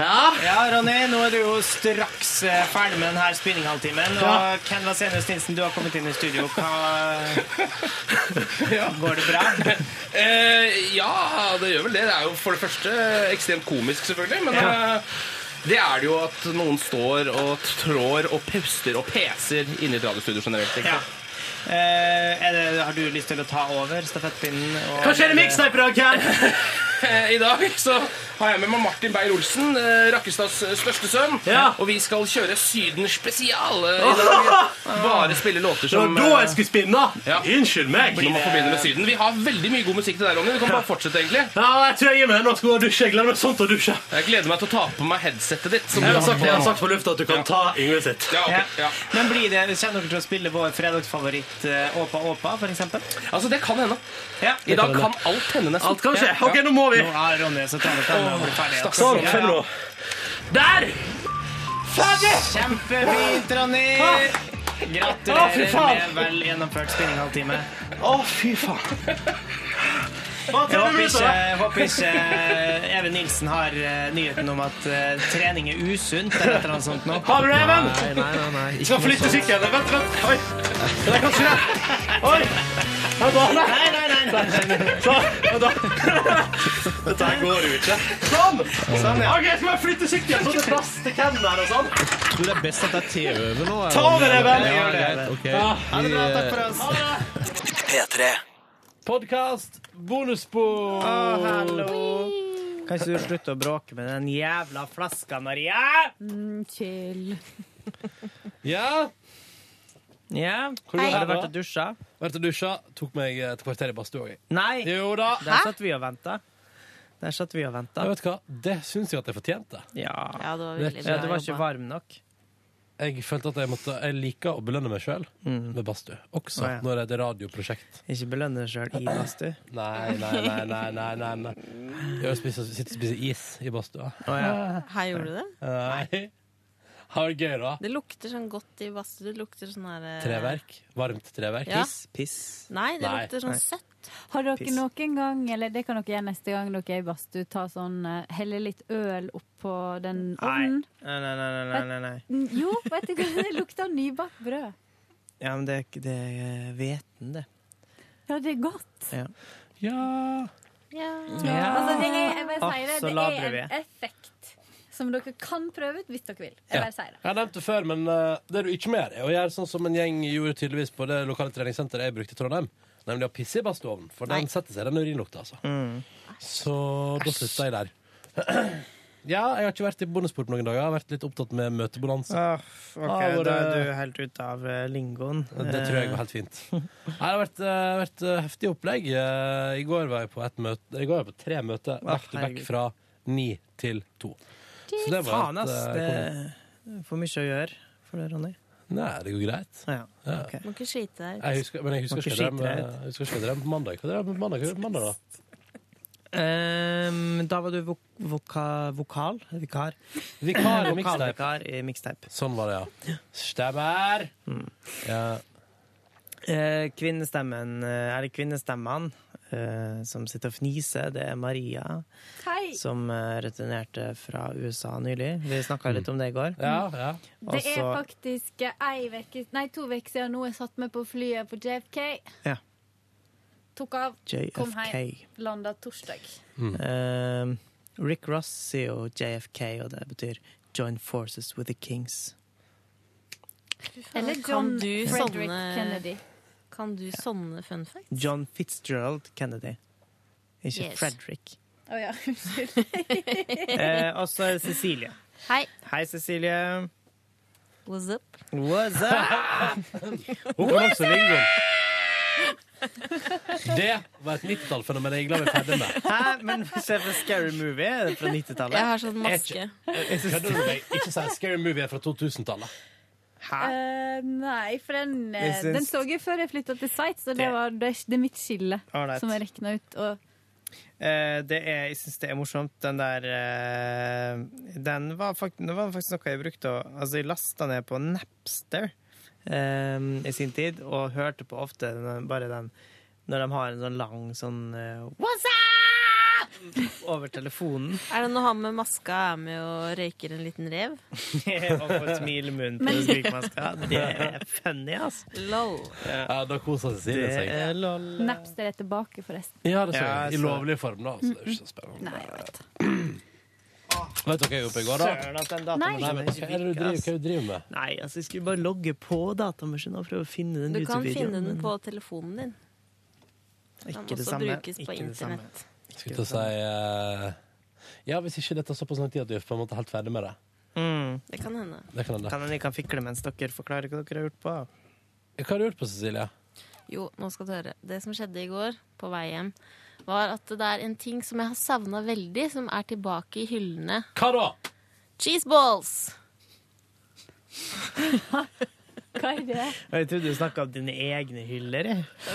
Ja. Ja, Ronny, nå er du jo straks eh, ferdig med denne spinninghalvtimen. Ja. Ken Vasenius Nilsen, du har kommet inn i studio. Hva Går det bra? Eh, ja, det gjør vel det. Det er jo for det første ekstremt komisk, selvfølgelig. Men Ja. eh, det er det jo at noen står og trår og puster og peser inne i et radiostudio generelt. Ikke? Ja. Eh, er det, har du lyst til å ta over stafettpinnen? og- Hva skjer i dag, Ken? I dag så har jeg med meg Martin Beyer-Olsen, eh, Rakkestads største sønn. Ja. Og vi skal kjøre Syden spesial eh, i dag. Bare spille låter som Det var som da eh, jeg skulle spinne! Unnskyld meg! Når man forbinder med Syden. Vi har veldig mye god musikk til deg, Ronny. Du kan bare fortsette, egentlig. Ja, jeg tror jeg gir meg Nå skal jeg dusje. Jeg gleder meg sånn til å dusje. Jeg gleder meg til å ta på meg headsetet ditt. som Jeg du har sagt, jeg har sagt på lufta at du kan ta Yngve sitt. Ja, okay. Ja. ja. Men blir det, Kommer dere til å spille vår fredagsfavoritt eh, Åpa Åpa, for eksempel? Altså, det kan hende. Ja. I dag kan alt hende, nesten. Alt kan skje. Ja. Ok, nå må vi. Nå har Ronny så tar det den og blir ferdig. stakkars Sånn, Ja, følg nå. Der! Ferdig! Kjempefint, Ronny! Gratulerer faen. med vel gjennomført spinninghalvtime. Å, fy faen. Jeg håper ikke, jeg håper ikke eh, Even Nilsen har eh, nyheten om at eh, trening er usunt eller et eller annet sånt nå. Har du det, Even? Nei, nei, nei. nei. ikke Skal flytte sykkelen. Vent, vent. Oi. Det er kanskje det. Oi. Nei, nei, nei. Sånn. Dette her går jo ikke. Sånn. Sånn, ja. Ok, skal jeg flytte sykkelen sånn det er plass til Ken her og sånn? Jeg tror det er best at det er te over nå. Ta over. Ja, det. greit, ok. Ja. Ha det bra, takk for oss. P3. Podcast bonusspor. Hallo. Kan ikke du slutte å bråke med den jævla flaska, Maria? Mm, chill. Ja. Ja, Hvor Har du vært og dusja? Vært og dusja. Tok meg et kvarter i badstua. Nei, Jo da. der satt vi og venta. Der satt vi og venta. Vet vet hva, Det syns jeg at jeg fortjente. Ja. Ja, det var veldig bra ja, du var ikke jobba. varm nok. Jeg følte at jeg måtte Jeg liker å belønne meg sjøl Mm. med badstue. Også oh, ja. når det er et radioprosjekt. Ikke belønne deg sjøl i badstue. Nei, nei, nei, nei, nei, nei, nei. Jeg spiser, sitter og spiser is i badstua. Oh, ja. Her gjorde du det? Nei. Har det gøy, da. Det lukter sånn godt i badstue. Det lukter sånn her eh, Treverk. Varmt treverk. Ja. Piss. Piss. Nei, det Nei. lukter sånn Nei. søtt. Har dere Piss. noen gang, eller det kan dere gjøre neste gang dere er i badstue, ta sånn eh, Helle litt øl oppå den ovnen? Nei, nei, nei, nei, nei, nei, nei. Jo, vet du hva, det lukter nybakt brød. Ja, men det er ikke det er hveten, det. Ja, det er godt. Ja. Ja. Ja. Ja. Altså, det er, jeg vil si det, det er en effekt som dere kan prøve ut hvis dere vil. Jeg Ja. bare sier det. Jeg har nevnt det før, men eh, det du ikke mer er å gjøre sånn som en gjeng gjorde tydeligvis på det lokale treningssenteret jeg brukte i Trondheim. Nemlig å pisse i badstueovnen. For den setter seg, den urinlukta, altså. Mm. Så da slutta jeg der. Ja, jeg har ikke vært i bondesport noen dager. Jeg har vært litt opptatt med møtebonanza. Ah, ok, Ah, var Da er du helt ute av eh, lingoen. Det tror jeg går helt fint. Nei, Det har vært, eh, vært eh, heftig opplegg. Eh, I går var jeg på, et møte, I går var jeg på tre møter back to back herregud. fra ni til to. Så det var Faen, et, ass. eh, Det er for mye å gjøre for deg, Ronny. Nei, det går greit. Ja, Ja. ok. Må ikke skite deg Jeg ut. husker, men jeg husker ikke ikke skite deg med på mandag. Hva drev jeg med på mandag? Hva gjorde jeg på mandag da? Ehm, da var du vok voka vokal? Vikar? Vikar i mixtape. Vokalvikar i mixtape. Sånn var det, ja. Stemmer! Ja. Eh, kvinnestemmen, eh, eller kvinnestemmene, eh, som sitter og fniser, det er Maria, Hei! som eh, returnerte fra USA nylig. Vi snakka litt om det i går. Ja, ja. Det er faktisk ei veke, nei, to uker siden nå jeg satt meg på flyet på JFK. Ja. Tok av, kom hjem, landa torsdag. Eh, Rick Ross sier jo JFK, og det betyr Join Forces with the Kings. Eller John Frederick sånne- Kennedy. Kan du sånne fun facts? John Fitzgerald Kennedy. Ikke Yes. Frederick. Å ja, unnskyld. Eh, og så er det Cecilie. Hei. Hei, Cecilie. What's up? What's up? Hun kan også lingoen. Det var et 90-tallfenomen jeg er glad vi er ferdig med. Hæ? Men se på Scary Movie. Er det fra 90-tallet? Jeg har sånn maske. Ikke si Scary Movie er fra 2000-tallet. Hæ? Uh, nei, for den, uh, den så jeg før jeg flytta til Sveits, og det, var, det, er- det er mitt skille right. som jeg rekna ut. Og Uh, det er, jeg syns det er morsomt. Den der Den var, faktisk, det var faktisk noe jeg brukte å Altså, jeg lasta ned på Napster i sin tid, og hørte på ofte den, bare den når de har en sånn lang sånn What's up? Over telefonen. Er det når han med maska er med og røyker en liten rev? og får smilemunn på strykmaska. Det er funny, altså. Lol. Ja, da koser Cecilie Det seg. er lol. Napster er tilbake, forresten. Ja, det så Ja, jeg. I lovlig form, da. Så det er ikke så spennende. Nei, jeg vet. Vet dere hva jeg gjorde i går, da? Søren at den Nei. Nei, men hva er det du driver, hva er det du driver med? Nei, altså, jeg skulle bare logge på datamaskinen og prøve å finne den Du kan finne den på telefonen din. Den Ikke det også samme. brukes på Ikke det samme. internett. Skulle til å si eh, Ja, hvis ikke dette tar såpass lang tid at du er på en måte helt ferdig med det. Mm. Det kan hende. Det kan hende. Kan hende jeg kan fikle mens dere forklarer hva dere har gjort på. Hva har du gjort på, Cecilie? Jo, nå skal du høre. Det som skjedde i går, på vei hjem, var at det er en ting som jeg har savna veldig, som er tilbake i hyllene. Hva da? Cheeseballs! Hva er det? Jeg trodde du snakka om dine egne hyller.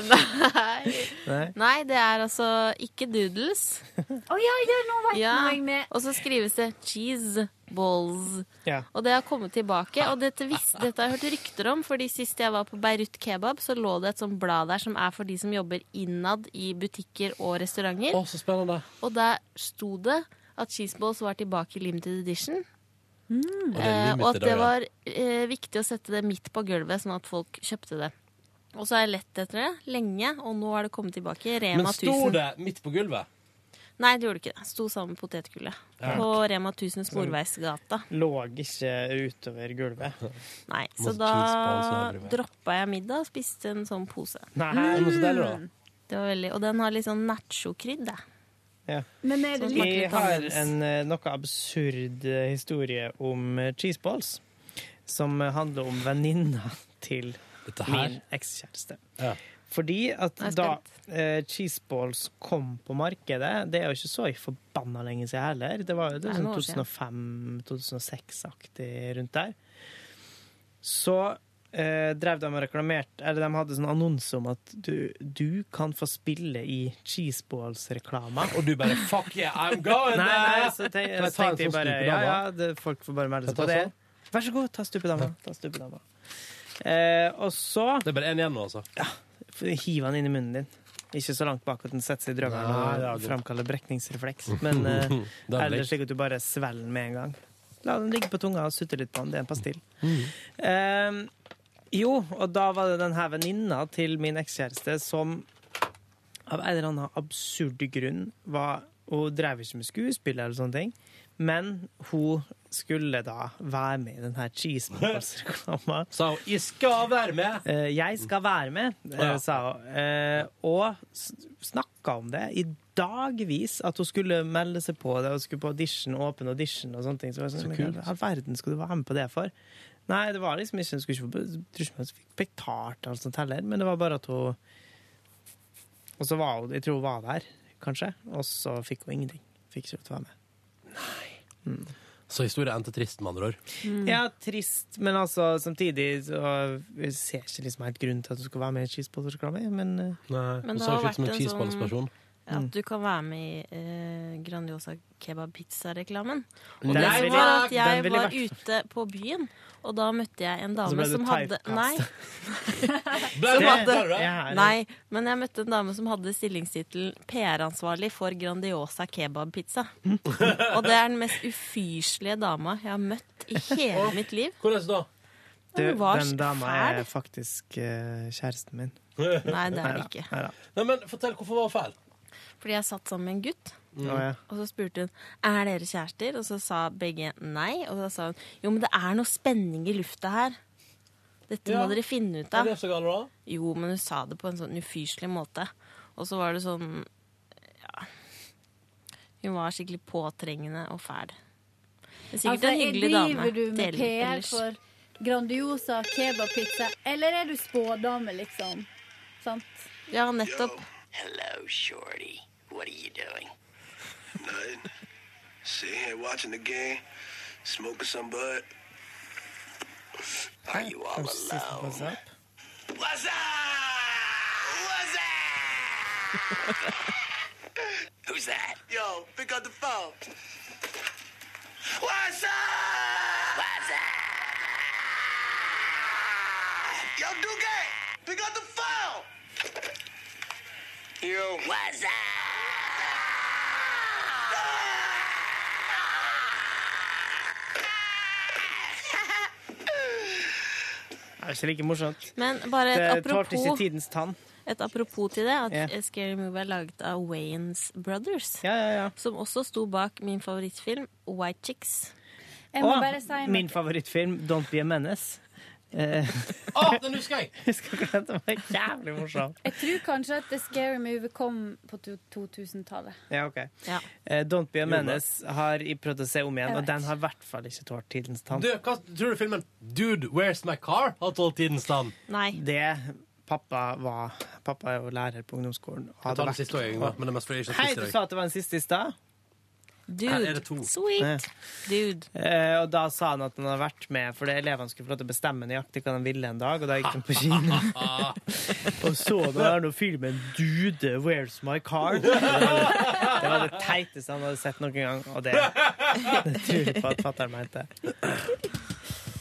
Nei. Nei. Nei, det er altså ikke doodles. Å ja, ja, nå veit Ja, jeg med. Og så skrives det cheese balls. Ja. Og det har kommet tilbake. Og dette, visste, dette har jeg hørt rykter om, fordi sist jeg var på Beirut Kebab, så lå det et sånt blad der som er for de som jobber innad i butikker og restauranter. Å, så spennende. Og der sto det at cheeseballs var tilbake i limited edition. Og er Eh, og at det var eh, viktig å sette det midt på gulvet, sånn at folk kjøpte det. Og så har jeg lett etter det lenge, og nå har det kommet tilbake. Rema 1000. Men sto 1000. det midt på gulvet? Nei, det gjorde det ikke. det. Sto sammen med potetgullet. Ja. På Rema 1000 Sporveisgata. Lå ikke utover gulvet. Nei, så da droppa jeg middag og spiste en sånn pose. Nei. Men så deilig, da. Det var veldig, Og den har litt sånn nachokrydd. det. Ja. Men det litt smaker Jeg har en eh, noe absurd eh, historie om eh, cheeseballs. Som handler om venninna til min ekskjæreste. Ja. Fordi at da eh, cheeseballs kom på markedet Det er jo ikke så forbanna lenge siden heller. Det var jo det sånn 2005-2006-aktig rundt der. Så eh, drev de og reklamerte Eller de hadde sånn annonse om at du, du kan få spille i cheeseballs-reklama. Og du bare fuck yeah, I'm going Nei, nei, så tenk, så tenkte jeg sånn bare? Ja, ja, det, folk får bare melde seg på det. Vær så god, ta stupedama. Ta stupedama. Eh, og så Det er bare én igjen nå, altså. Ja. hiv han inn i munnen din. Ikke så langt bak at den setter seg i er og framkaller brekningsrefleks. Men eh, er eller slik at du bare svelger den med en gang. La den ligge på tunga og sutte litt på den. Det er en pastill. Eh, jo, og da var det denne venninna til min ekskjæreste som av en eller annen absurd grunn var Hun drev ikke med skuespill eller sånne ting, men hun skulle da være med i den her cheeseballs-reklama. Sa hun 'jeg skal være med'? Eh, jeg skal være med, eh, sa hun. Eh, og snakka om det i dagvis, at hun skulle melde seg på det. og skulle på audition, åpen audition og sånne ting. Så, var jeg Så sånn, kult. Hva i all verden skal du være med på det for? Nei, det var liksom ikke skulle ikke hun fikk betalt eller sånt heller, men det var bare at hun Og så var hun Jeg tror hun var der, kanskje, og så fikk hun ingenting. Fikk ikke lov til å være med. Så historien endte trist, med andre ord. Ja, trist, men altså samtidig så jeg ser ikke liksom helt grunn til at du skal være med i cheeseballs-reklame, men eh, Nei, Men Hun så har ikke ut som en cheeseballsperson. Ja, at du kan være med i eh, Grandiosa kebab-pizza-reklamen. Og det var at jeg var ute på byen, og da møtte jeg en dame som hadde. Nei, som hadde, nei, men jeg møtte en dame som hadde stillingstittelen PR-ansvarlig for Grandiosa kebab-pizza. Og det er den mest ufyselige dama jeg har møtt i hele mitt liv. Hvordan da? Du, den dama er faktisk uh, kjæresten min. Nei, det er det ikke. Nei, men Fortell, hvorfor var hun feil? Fordi jeg satt sammen med en gutt. Å, ja. Og så spurte hun er dere kjærester, og så sa begge nei. Og så sa hun jo, men det er noe spenning i lufta her. Dette Ja. må dere finne ut av. Er det så galt, da? Jo, men hun sa det på en sånn ufyselig måte. Og så var det sånn Ja. Hun var skikkelig påtrengende og fæl. Det er sikkert Altså, en hyggelig dame. Driver du med PR ellers. for Grandiosa kebabpizza, eller er du spådame, liksom? Sant? Ja, nettopp. Hello, Shorty. What are you doing? Nothing. Sitting here watching the game, smoking some bud. Are you all Kanskje siste alone? pass opp? What's up? What's up? Who's that? Yo, pick up the phone. What's up? What's up? Yo, Duque, pick up the phone. Yo. What's up? Det er ikke like morsomt. Men bare Det et tålte ikke apropos, tidens tann. et apropos til det, at eh, Scary Movie er laget av Wayans Brothers. Ja, ja, ja. Som også sto bak min favorittfilm, White Chicks. Jeg må oh, bare si min favorittfilm, 'Don't Be a Menace'. Eh, Å, den husker jeg! husker ikke den var jævlig morsom. Jeg tror kanskje at The Scary Movie kom på 2000-tallet. Ja, ok. Ja. Eh, 'Don't Be a. Menace' har jeg prøvd å se om igjen, og den har i hvert fall ikke tålt tidens tann. Du, hva tror du filmen 'Dude, Where's My Car' har tålt tidens tann? Nei. Det Pappa var Pappa er jo lærer på ungdomsskolen. Hadde Jeg tar den siste òg, men det er mest fordi jeg ikke Hei, du i dag. sa at det var den siste i stad. Dude. Her er det to. Sweet. Dude. Eh, og da sa han at han hadde vært med fordi elevene skulle få lov til å bestemme nøyaktig hva de ville en dag. Og da gikk de på kino. og så da nå filmen 'Dude, Where's My Car'? Det var det, teiteste han hadde sett noen gang, og det, det tror jeg på at fatter'n mente.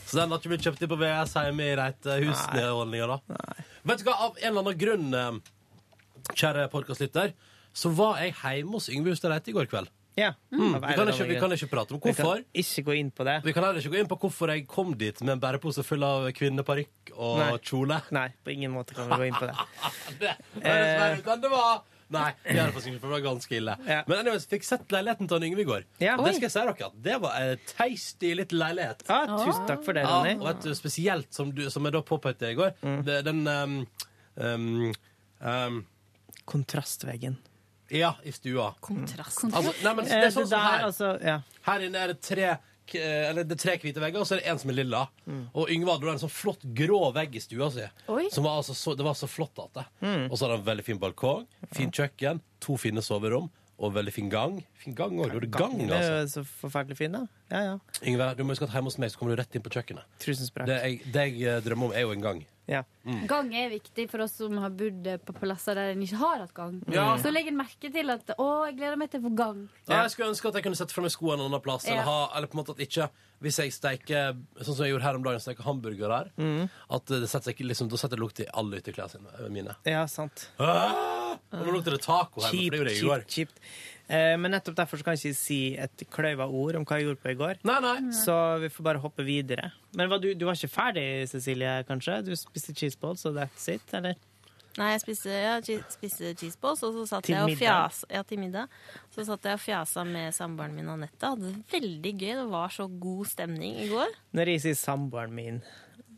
Så den har ikke blitt kjøpt inn på VS hjemme i Reitehusene-ordninga, da? Vet du hva, av en eller annen grunn, eh, kjære podkastlytter, så var jeg hjemme hos Yngve Hustad Reite i går kveld. Ja. Mm. Vi, kan ikke, vi kan ikke prate om hvorfor. Vi kan ikke gå inn på det. Vi kan heller ikke gå inn på hvorfor jeg kom dit med en bærepose full av kvinneparykk og Nei. kjole. Nei, på ingen måte kan vi gå inn på det. det, men det var Nei, det er det for det var ganske ille. Ja. Men anyways, fikk sett leiligheten til Yngve i går. Ja. Og det skal jeg si dere det var en tasty liten leilighet. Ja, tusen takk for det, Ja, Ronny. og et spesielt, som, du, som jeg da påpekte i går, Mm. det, den um, um, um, Kontrastveggen. Ja, i stua. Kontrast. Altså, nei, men det Eh, er sånn det som her. altså, ja. Her inne er det tre k- eller det er tre hvite vegger, og så er det en som er lilla. Og Yngve hadde da en sånn flott grå vegg i stua si. Oi. Som var altså så, det var så flott at det. Og så hadde han en veldig fin balkong, fint kjøkken, to fine soverom og veldig fin gang. Fin gang òg. Du hadde gang, Det er altså. jo så forferdelig fin, da. Ja, ja. Yngve, du må huske at hjemme hos meg så kommer du rett inn på kjøkkenet. Tusen sprakk. Det jeg, det jeg eh, drømmer om, er jo en gang. Ja. Gang er viktig for oss som har bodd på plasser der en ikke har hatt gang. Ja. Så legg en merke til at 'Å, jeg gleder meg til å få gang'. Ja, jeg skulle ønske at jeg kunne sette fra meg skoene en annen plass. Eller, ha, eller på en måte at ikke Hvis jeg steiker sånn som jeg gjorde her om dagen, steiker hamburger her, Mm. at det setter liksom, da setter det lukt i alle ytterklærne mine. ja, sant. Ah! Og nå lukter det taco her, for det gjorde jeg i går. kjipt, kjipt. Eh, men nettopp derfor så kan jeg ikke si et kløyva ord om hva jeg gjorde på i går. Nei, nei. Så vi får bare hoppe videre. Men var du, du var ikke ferdig, Cecilie, kanskje? Du spiste cheese balls, og that's it, eller? Nei, jeg spiste, ja, che- spiste cheese balls, og så satt Til jeg og middag? fjasa Ja, til middag. Så satt jeg og fjasa med samboeren min Anette. Hadde det veldig gøy. Det var så god stemning i går. Når jeg sier samboeren min,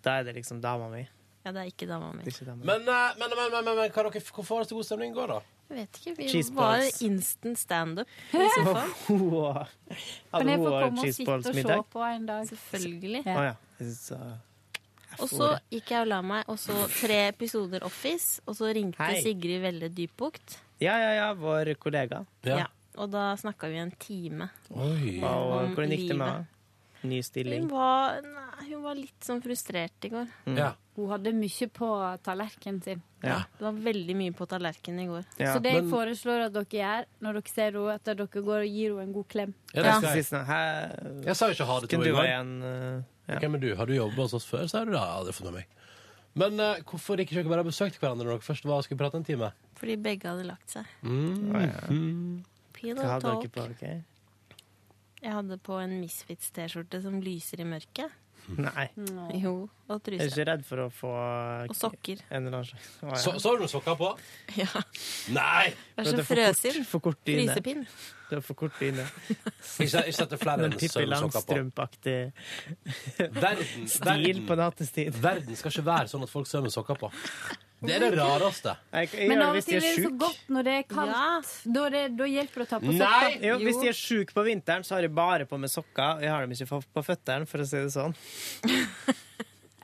da er det liksom dama mi. Ja, det er ikke dama mi. Men, eh, men, men, men, men, men hva dere, hvorfor var det så god stemning i går, da? Jeg vet ikke. Vi var instant standup i sofaen. Wow. Kan Hadde jeg få hun komme og sitte og se på en dag? Selvfølgelig. Å ja. Så, Og så gikk jeg og la meg, og så tre episoder Office, og så ringte Hei. Sigrid Velle Dypbukt. ja, ja, ja, vår kollega. Ja. Og da snakka vi en time. Oi. Og Om hvordan gikk det med livet. henne? Ny stilling. Hun var, nei, hun var litt sånn frustrert i går. Ja. Hun hadde mye på tallerkenen sin. Ja. Det var veldig mye på tallerkenen i går. Ja. Så det jeg Men- foreslår at dere gjør når dere ser henne, at dere går og gir henne en god klem. Ja, det skal jeg. sånn, Jeg sa jo ikke ha det til henne i går. igjen uh, ja. Hvem er du? Har du jobbet hos oss før? Sa du har jeg fått med meg. Men uh, hvorfor ikke dere bare besøkte hverandre når dere først var og skulle prate en time? Fordi begge hadde lagt seg. Mm. Mm. Hva hadde talk. dere på? ok? Jeg hadde på en Misfits-T-skjorte som lyser i mørket. Nei. Jo, og Jeg er ikke redd for å få Og sokker. en eller annen slags Å, ja. Så, så har du noen sokker på? Ja. Nei! Vær Det så er for kort- dyne. Frysepinn. Det er for kort dyne. Ikke, ikke sette flere enn Pippi Langstrump-aktig stil verden, på nattestid. verden skal ikke være sånn at folk sover med sokker på. Det er det rareste. Jeg, jeg Men av og til er det så godt når det er kaldt. Da, er det, da hjelper det å ta på sokker. Jo, hvis de er sjuke på vinteren, så har de bare på med sokker. Jeg har dem ikke på, på føttene, for å si det sånn.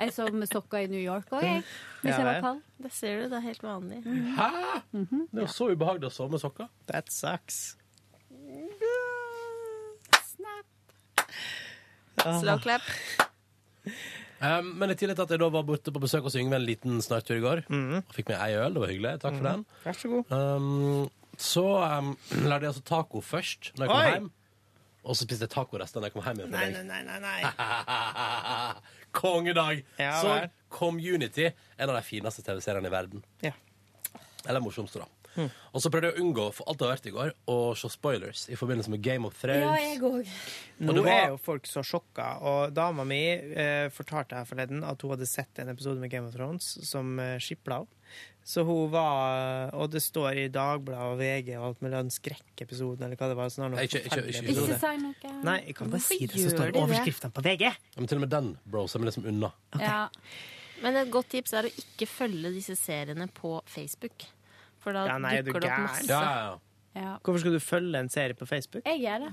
Jeg sov med sokker i New York òg, jeg. Hvis Ja jeg var kald. Det ser du, det er helt vanlig. Hæ? Det er jo så ubehagelig å sove med sokker. That sucks. Slow clap. Um, men i tillegg til at jeg da var borte på besøk hos Yngve en liten snartur i går, og fikk meg ei øl, det var hyggelig, takk for den, Vær så god. um, så um, lærte jeg altså taco først når jeg kom Oi! hjem. Og så spiste jeg tacorester når jeg kom hjem igjen Nei, nei, nei, nei, nei. Kongedag! Ja, så vel. Community, en av de fineste TV-seriene i verden. Ja. Eller morsomste, da. Og så prøvde jeg å unngå, for alt det har vært i går, å se spoilers i forbindelse med Game of Thrones. Ja, jeg. Nå var- er jo folk så sjokka, og dama mi eh, fortalte her forleden at hun hadde sett en episode med Game of Thrones som eh, skipla henne. Så hun var Og det står i Dagbladet og VG og alt mulig om skrekkepisoden, eller hva det var. Sånn, ikke- ikke- ikke- Ikke si noe. Nei, jeg kan bare si det, så står det? overskriftene på VG. Ja, Men til og med den broser vi liksom unna. Ja. Men et godt tips er å ikke følge disse seriene på Facebook. For da Ja, nei, er du dukker det opp masse. Ja, ja. Hvorfor skal du følge en serie på Facebook? Jeg gjør det.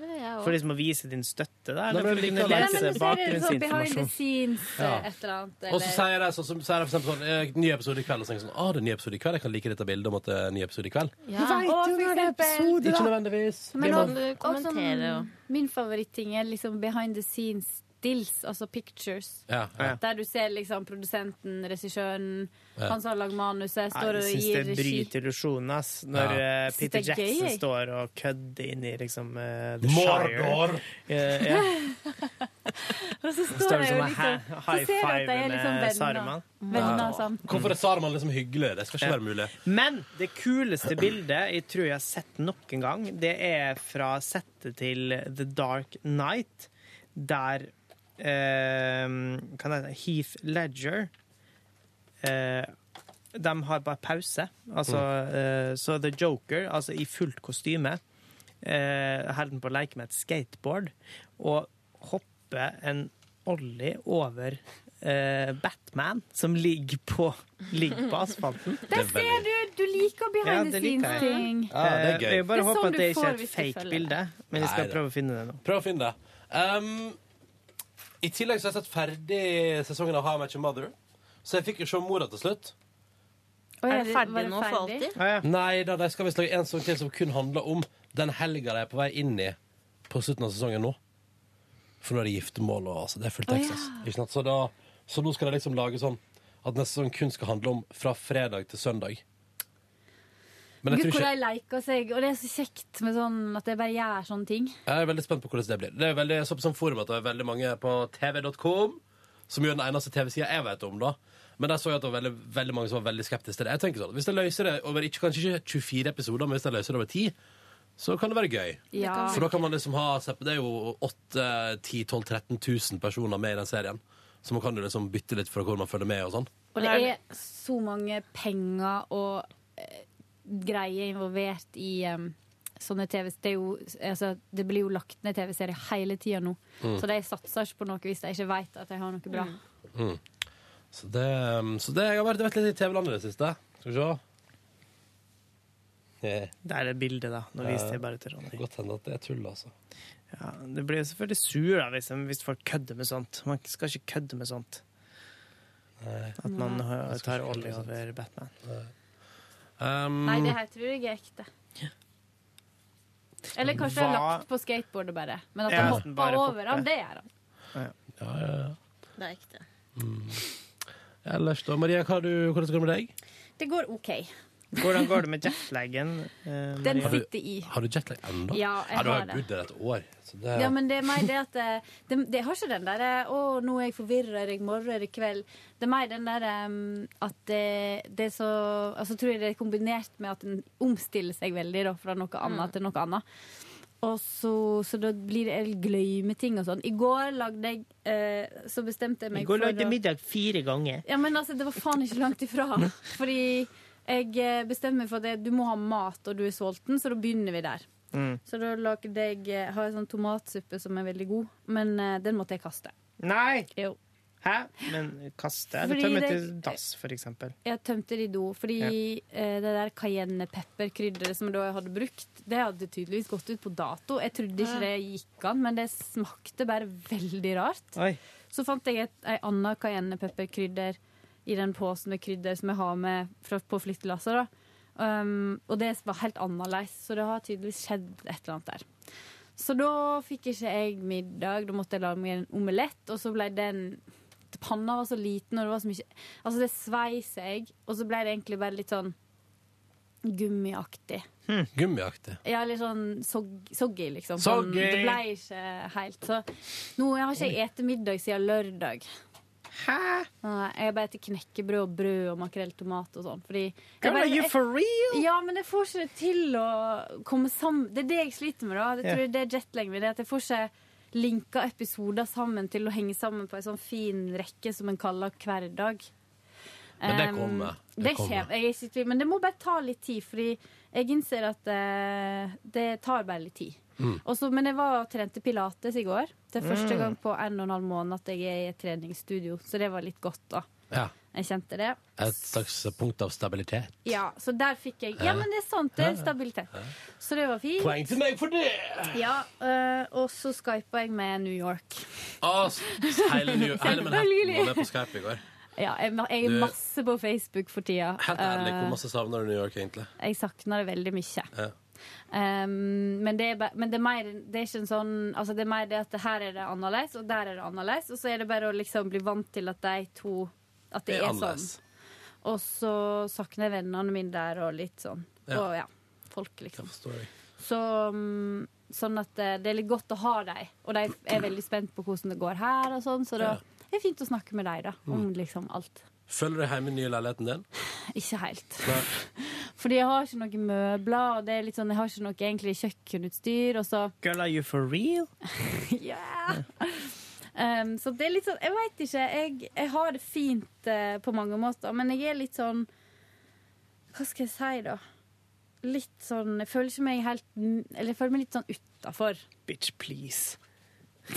Det For liksom å vise din støtte, da? Eller for å kunne lese det sånn behind the bakgrunnsinformasjon? eh. Og så eller- sier jeg så, så, så for eksempel sånn eh, Ny episode i kveld. Og så tenker sånn Å, det er ny episode i kveld. Jeg kan like dette bildet om at det er ny episode i kveld. Ja. Å, for eksempel. Ikke nødvendigvis. Men Det må- du kommentere og- Min favoritting er liksom behind the scenes stills, altså pictures. Ja, ja. Der du ser liksom produsenten, regissøren, Ja. han som har lagd manuset, står og jeg syns det bryter illusjonen, ass. Når Ja. eh, Peter er gøy, Jackson jeg. står og kødder inni liksom uh, The Mordor! Shire. Eh. Og så Står står det det jo liksom high five er liksom med venner. Saruman. Venner sammen. Hvorfor er Saruman liksom hyggelig? Det skal ikke Ja. være mulig. Men det kuleste bildet jeg tror jeg har sett noen gang, det er fra settet til The Dark Night, der eh, Heath Ledger eh, De har bare pause. Altså, eh, så The Joker, altså i fullt kostyme, eh, holder den på å leke med et skateboard og hopper en ollie over eh, Batman, som ligger på, ligger på asfalten. Der ser du! Du liker behind the scenes-ting. Ja, det er gøy. Jeg bare er håper sånn at det du ikke er et fake bilde, men jeg skal prøve å finne det nå. Prøv å finne det. Um, I tillegg så har jeg sett ferdig sesongen av How I Met Your Mother. Så jeg fikk jo se mora til slutt. Oi, Er det ferdig det nå for alltid? Ah, ja. Nei da, de skal visst lage en sånn til som kun handler om den helga de er på vei inn i på slutten av sesongen nå. For nå er det giftermål og altså, det er fullt Texas. Oh, ja. Så, da, så nå skal de liksom lage sånn at neste sesong kun skal handle om fra fredag til søndag. Men jeg Gud, tror hvor de leker seg. Og det er så kjekt med sånn at de bare gjør sånne ting. Jeg er veldig spent på hvordan det blir. Det er veldig, jeg så på sånn forum at det er veldig mange på tv.com, som jo er den eneste TV-sida jeg vet om, da. Men der så jeg at det var veldig, veldig mange som var veldig skeptiske til det. Jeg tenker sånn, Hvis de løser det over ikke, kanskje ikke 24 episoder, men hvis de løser det over 10, så kan det være gøy. Ja. For da kan man liksom ha Det er jo 8 10 12 13 000 personer med i den serien. Så man kan jo liksom bytte litt for hvor man følger med og sånn. Og det er så mange penger og greier involvert i um, sånne TV det, er jo, altså, det blir jo lagt ned TV-serier hele tida nå. Mm. Så de satser ikke på noe hvis de ikke vet at de har noe bra. Mm. Så det, så det jeg har vært, litt i TV-landet i det siste. Skal vi se. Yeah. er er bildet, da. Nå viste jeg bare til Ronny. Godt hende at det er tull, altså. Ja, det blir selvfølgelig sur da, hvis, hvis folk kødder med sånt. Man skal ikke kødde med sånt. At man Nei. tar olje over Batman. Um, Nei, det her tror jeg er ekte. Eller kanskje Hva- lagt på skateboardet bare. Men at Ja, han hoppa over han, det gjør han. Ja, ja, ja. Det er ekte. Ellers da, Maria, hva du, hvordan går det med deg? Det går OK. Hvordan går det med jetlagen? eh, Den? Har du, sitter i. har du jetlag ennå? Ja, jeg du har har bodd der et år. Så det, Ja, men det er mer det at eh, det, det har ikke den derre 'Å, nå er jeg forvirra, er morrer morgen, er det kveld?' Det er mer den derre um, at det, det er så Altså tror jeg det er kombinert med at en omstiller seg veldig da, fra noe annet til noe annet. Og så, så da blir det jeg glemmer ting og sånn. I går lagde jeg eh, Så bestemte jeg meg for I går lagde jeg middag fire ganger. ja, men altså, det var faen ikke langt ifra. Fordi jeg eh, bestemmer meg for at du må ha mat, og du er sulten, så da begynner vi der. Mm. Så da lagde jeg eh, har jeg sånn tomatsuppe som er veldig god, men eh, den måtte jeg kaste. Nei! Jo. Hæ? Men kaste? Du tømmer til dass, for eksempel? Jeg tømte det i do, fordi eh, det der cayennepepperkrydderet som jeg hadde brukt, det hadde tydeligvis gått ut på dato. Jeg trodde ikke det gikk an, men det smakte bare veldig rart. Oi. Så fant jeg et ei anna cayennepepperkrydder i den posen med krydder som jeg har med fra, på flyttelasset. Um, og det var helt annerledes, så det har tydeligvis skjedd et eller annet der. Så da fikk ikke jeg middag, da måtte jeg lage meg en omelett, og så ble den Panna var så liten, og det var så mye Altså, det svei seg, og så ble det egentlig bare litt sånn gummiaktig. Gummiaktig. Ja, litt sånn sog, soggy, liksom. Sånn, Soggy! det ble ikke helt Så nå jeg har ikke jeg spist middag siden lørdag. Nei, jeg bare spiser knekkebrød og brød og makrell tomat og sånn. Fordi Girl, bare- are you for real? Ja, men jeg får ikke det til å komme sammen. Det er det jeg sliter med, da. Jeg yeah. tror det er jetlag med det. At jeg får ikke linka episoder sammen til å henge sammen på en sånn fin rekke som en kaller hver dag. Men det kommer. Det Det kommer. kommer. Jeg er. Men det må bare ta litt tid, fordi jeg innser at uh, det tar bare litt tid. Mm. Og men jeg var og trente pilates i går. Det er første Mm. gang på en og en halv måned at jeg er i et treningsstudio, så det var litt godt, da. Ja. Jeg kjente det. Et slags punkt av stabilitet. Ja, så der fikk jeg Ja, men det er sant. Det er stabilitet. Så det var fint. Poeng til meg for det! Ja, øh, og så skypa jeg med New York. Å, hele, New- hele Manhattan var med på Skype i går. Ja, jeg, jeg er masse på Facebook for tida. Helt ærlig, hvor Eh, masse savner du New York, egentlig? jeg savner det veldig mye. Ja. Um, men, det er, men det er mer Det er ikke en sånn Altså det er mer det at her er det annerledes, og der er det annerledes. Og så er det bare å liksom bli vant til at de to At det, Det er er, sånn. Og så savner jeg vennene mine der og litt sånn. Ja. Og ja, folk, liksom. Så um, Sånn at eh, det er litt godt å ha dem. Og de er veldig spent på hvordan det går her, og sånn, så det er fint å snakke med dem da, om Mm. liksom alt. Føler du deg hjemme i den nye leiligheten din? Ikke helt. Nei. Fordi jeg har ikke noen møbler, og det er litt sånn, jeg har ikke noe egentlig kjøkkenutstyr, og så Girl, are you for real? Ja. Um, så det er litt sånn Jeg veit ikke. Jeg, jeg har det fint uh, på mange måter, men jeg er litt sånn Hva skal jeg si, da? Litt sånn Jeg føler ikke meg helt Eller jeg føler meg litt sånn utafor. Bitch, please.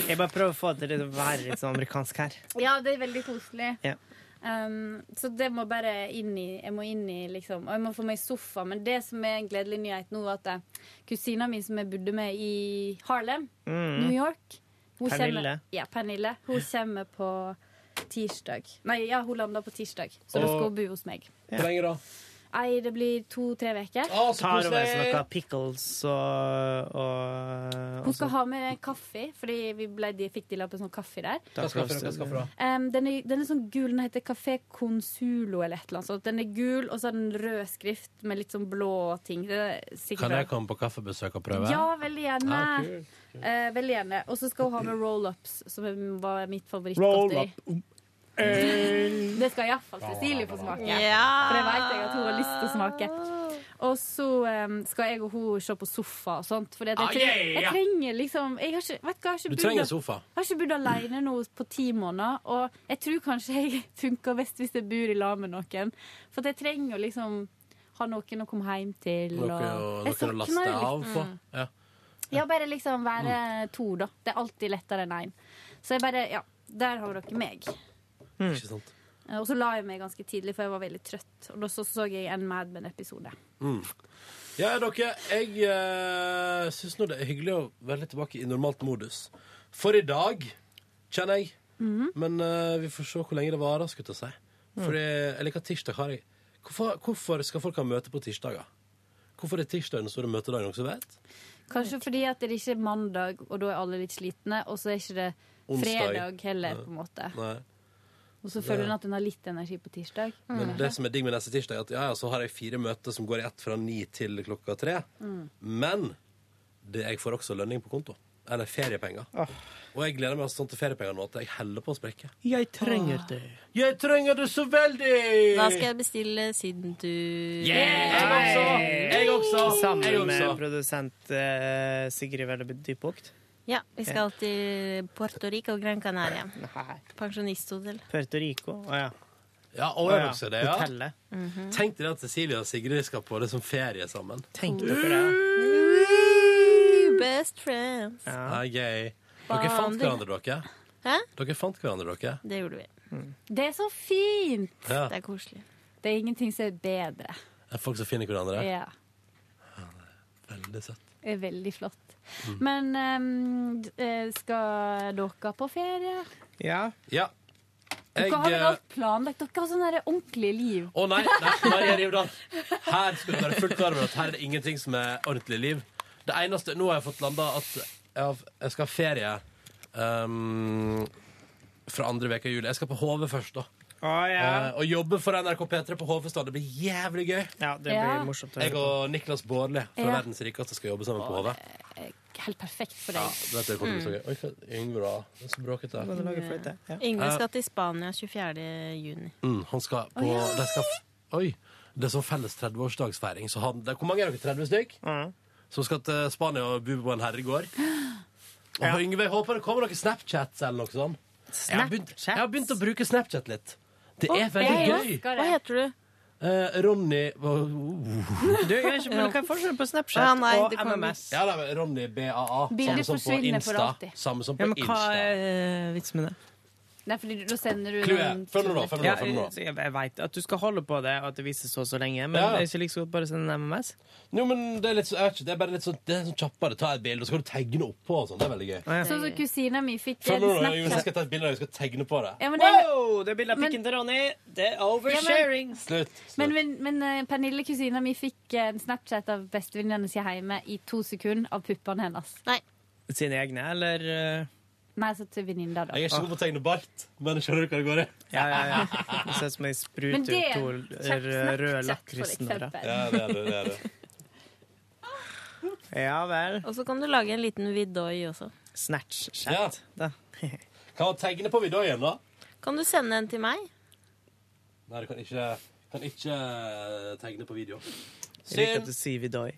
Jeg bare prøver å få det til å være litt sånn amerikansk her. Ja, det er veldig koselig. Ja. Um, så det må bare inn i Jeg må inn i liksom Og jeg må få meg sofa. Men det som er en gledelig nyhet nå, er at eh, kusina mi som jeg bodde med i Harlem, Mm. New York hun Pernille. Kommer, ja, Pernille. Hun kommer på tirsdag. Nei, ja, hun lander på tirsdag, så da skal hun bo hos meg. Hvor lenge da? Nei, det blir to-tre uker. Tar hun med seg noe pickles og, og Hun skal ha med kaffe, fordi vi ble, de fikk de la på sånn kaffe der. Hva skal du ha? Um, den, er, den er sånn gul, den heter Café Consulo eller et eller annet sånt. Den er gul, og så har den rød skrift med litt sånn blå ting. Det er Kan jeg komme på kaffebesøk og prøve? Ja, veldig gjerne. Ah, cool, cool. Uh, veldig gjerne. Og så skal hun ha med roll-ups, som er- var mitt favorittgodteri. Det skal iallfall Cecilie få smake. Ja. For det vet jeg at hun har lyst til å smake. Og så um, skal jeg og hun se på sofa og sånt. For jeg, Ah, yeah! jeg trenger liksom jeg har ikke, vet hva, jeg har ikke Du bodd- trenger sofa. Jeg har ikke bodd alene nå på ti måneder, og jeg tror kanskje jeg funker best hvis jeg bor i lag med noen. For at jeg trenger liksom ha noen å komme hjem til. Noe, og- å- å laste av på? Mm. Ja. Ja, bare liksom være to, da. Det er alltid lettere enn én. Så jeg bare Ja, der har dere meg. Ikke sant? Eh, Og så la jeg meg ganske tidlig, for jeg var veldig trøtt. Og da så, så jeg en Mad Men-episode. Mm. Ja, dere, jeg uh, syns nå det er hyggelig å være litt tilbake i normalt modus. For i dag, kjenner jeg. Mhm. Men uh, vi får se hvor lenge det varer, skulle jeg si. Fordi jeg liker tirsdag har jeg hvorfor, hvorfor skal folk ha møte på tirsdager? Hvorfor er tirsdag den store møtedagen, noen som vet? Kanskje fordi at det ikke er mandag, og da er alle litt slitne. Og så er ikke det fredag heller, på en måte. Nei. Og så føler hun at hun har litt energi på tirsdag. Men det som er digg med neste tirsdag, er at ja, ja, så har jeg fire møter som går i ett fra ni til klokka tre. Mm. Men det, jeg får også lønning på konto. Eller feriepenger. Og jeg gleder meg sånn til feriepenger nå at jeg heller på å sprekke. Jeg trenger det. Jeg trenger det så veldig! Da skal jeg bestille siden du Yeah! Jeg også! Jeg også! Sammen Jeg også. med produsent uh, Sigrid Velle Dypbukt. Ja, vi skal til Puerto Rico og Gran Canaria. Pensjonisthotell. Puerto Rico. Å ja. Ja, og jeg ja, også det, ja. Hotellet. -hmm. Tenk dere at Cecilie og Sigrid skal på det som ferie sammen. Tenk dere det. Best friends. Ja. gøy. Dere fant hverandre, dere? Hæ? Dere fant hverandre, dere? Det gjorde vi. Det er så fint! Ja. Det er koselig. Det er ingenting som er bedre. Er folk som finner hverandre? Ja. Veldig søtt. Det er veldig flott. Mm. Men um, eh, skal dere på ferie? Ja. Ja. Dere har vel eh, alt planlagt? Dere har sånn ordentlig liv. Å nei, nei, Maria Rivdal. Her skal du være fullt klar over at her er det ingenting som er ordentlig liv. Det eneste, Nå har jeg fått landa at jeg, skal ha ferie um, fra andre uke i juli. Jeg skal på HV først, da. Å ja. uh, og jobbe for NRK P3 på Hovestad. Det blir jævlig gøy. Ja, det blir Ja. morsomt Jeg og Niklas Baarli fra Ja. Verdens rikeste skal jobbe sammen på HV. Helt perfekt for Ja, deg. dette å bli så gøy. Oi, hva- Yngve, da. Det er så bråkete. Yngve Eh, skal til Spania 24. juni. Mm, han skal på oh, ja. skal, Oi! Det er sånn felles 30-årsdagsfeiring. Så han, det, hvor mange er dere? 30 stykk? Som skal til Spania og bo på en herregård? Og Yngve, jeg håper det kommer noen Snapchats eller noe sånt. Jeg har, begynt, jeg har begynt å bruke Snapchat litt. Det er veldig gøy. Hva heter du? Eh, Ronny Du, jeg er ikke, men hva er forskjellen på Snapchat Ja, nei, og det kan- MMS? Ja, er Ronny BAA. Bildet Samme som på forsvinner for Insta. alltid. Samme som på Ja, men hva Insta. er vitsen med det? Nei, fordi da sender du Klue, Følg da. nå. følg nå. jeg jeg veit at du skal holde på det, og at det vises så og så lenge, men Ja. det er ikke like så godt bare å sende en MMS. Jo, men det er, litt så, jeg ikke, det er bare litt sånn, det er sånn kjappere. Ta et bilde, og så kan du tegne oppå og sånn. Det er veldig gøy. Sånn som kusina mi fikk Følg en nå, Jonas, jeg Snapchat. skal ta et bilde og jeg skal tegne på det. Ja, men det, Wow, det er bilde av pikken til Ronny. Det er oversharing. Slutt. men, men, men eh, Pernille, kusina mi, fikk en Snapchat av bestevenninnen si hjemme i to sekunder av puppene hennes. Nei. Sine egne, eller uh, Nei, så til venninna, da. Jeg er ikke god på å tegne bart, men skjønner du hva det går i? Ja, ja, ja. Det ser ut som jeg spruter Men ut to røde Snapchat, lakrisnører. Ja, det er det. det, er det. Ja vel. Og så kan du lage en liten Vidoi også. Snatch-chat. Ja. Kan man tegne på videoen, da? Kan du sende en til meg? Nei, du kan ikke, kan ikke eh, tegne på video. Jeg liker at du sier Vidoi.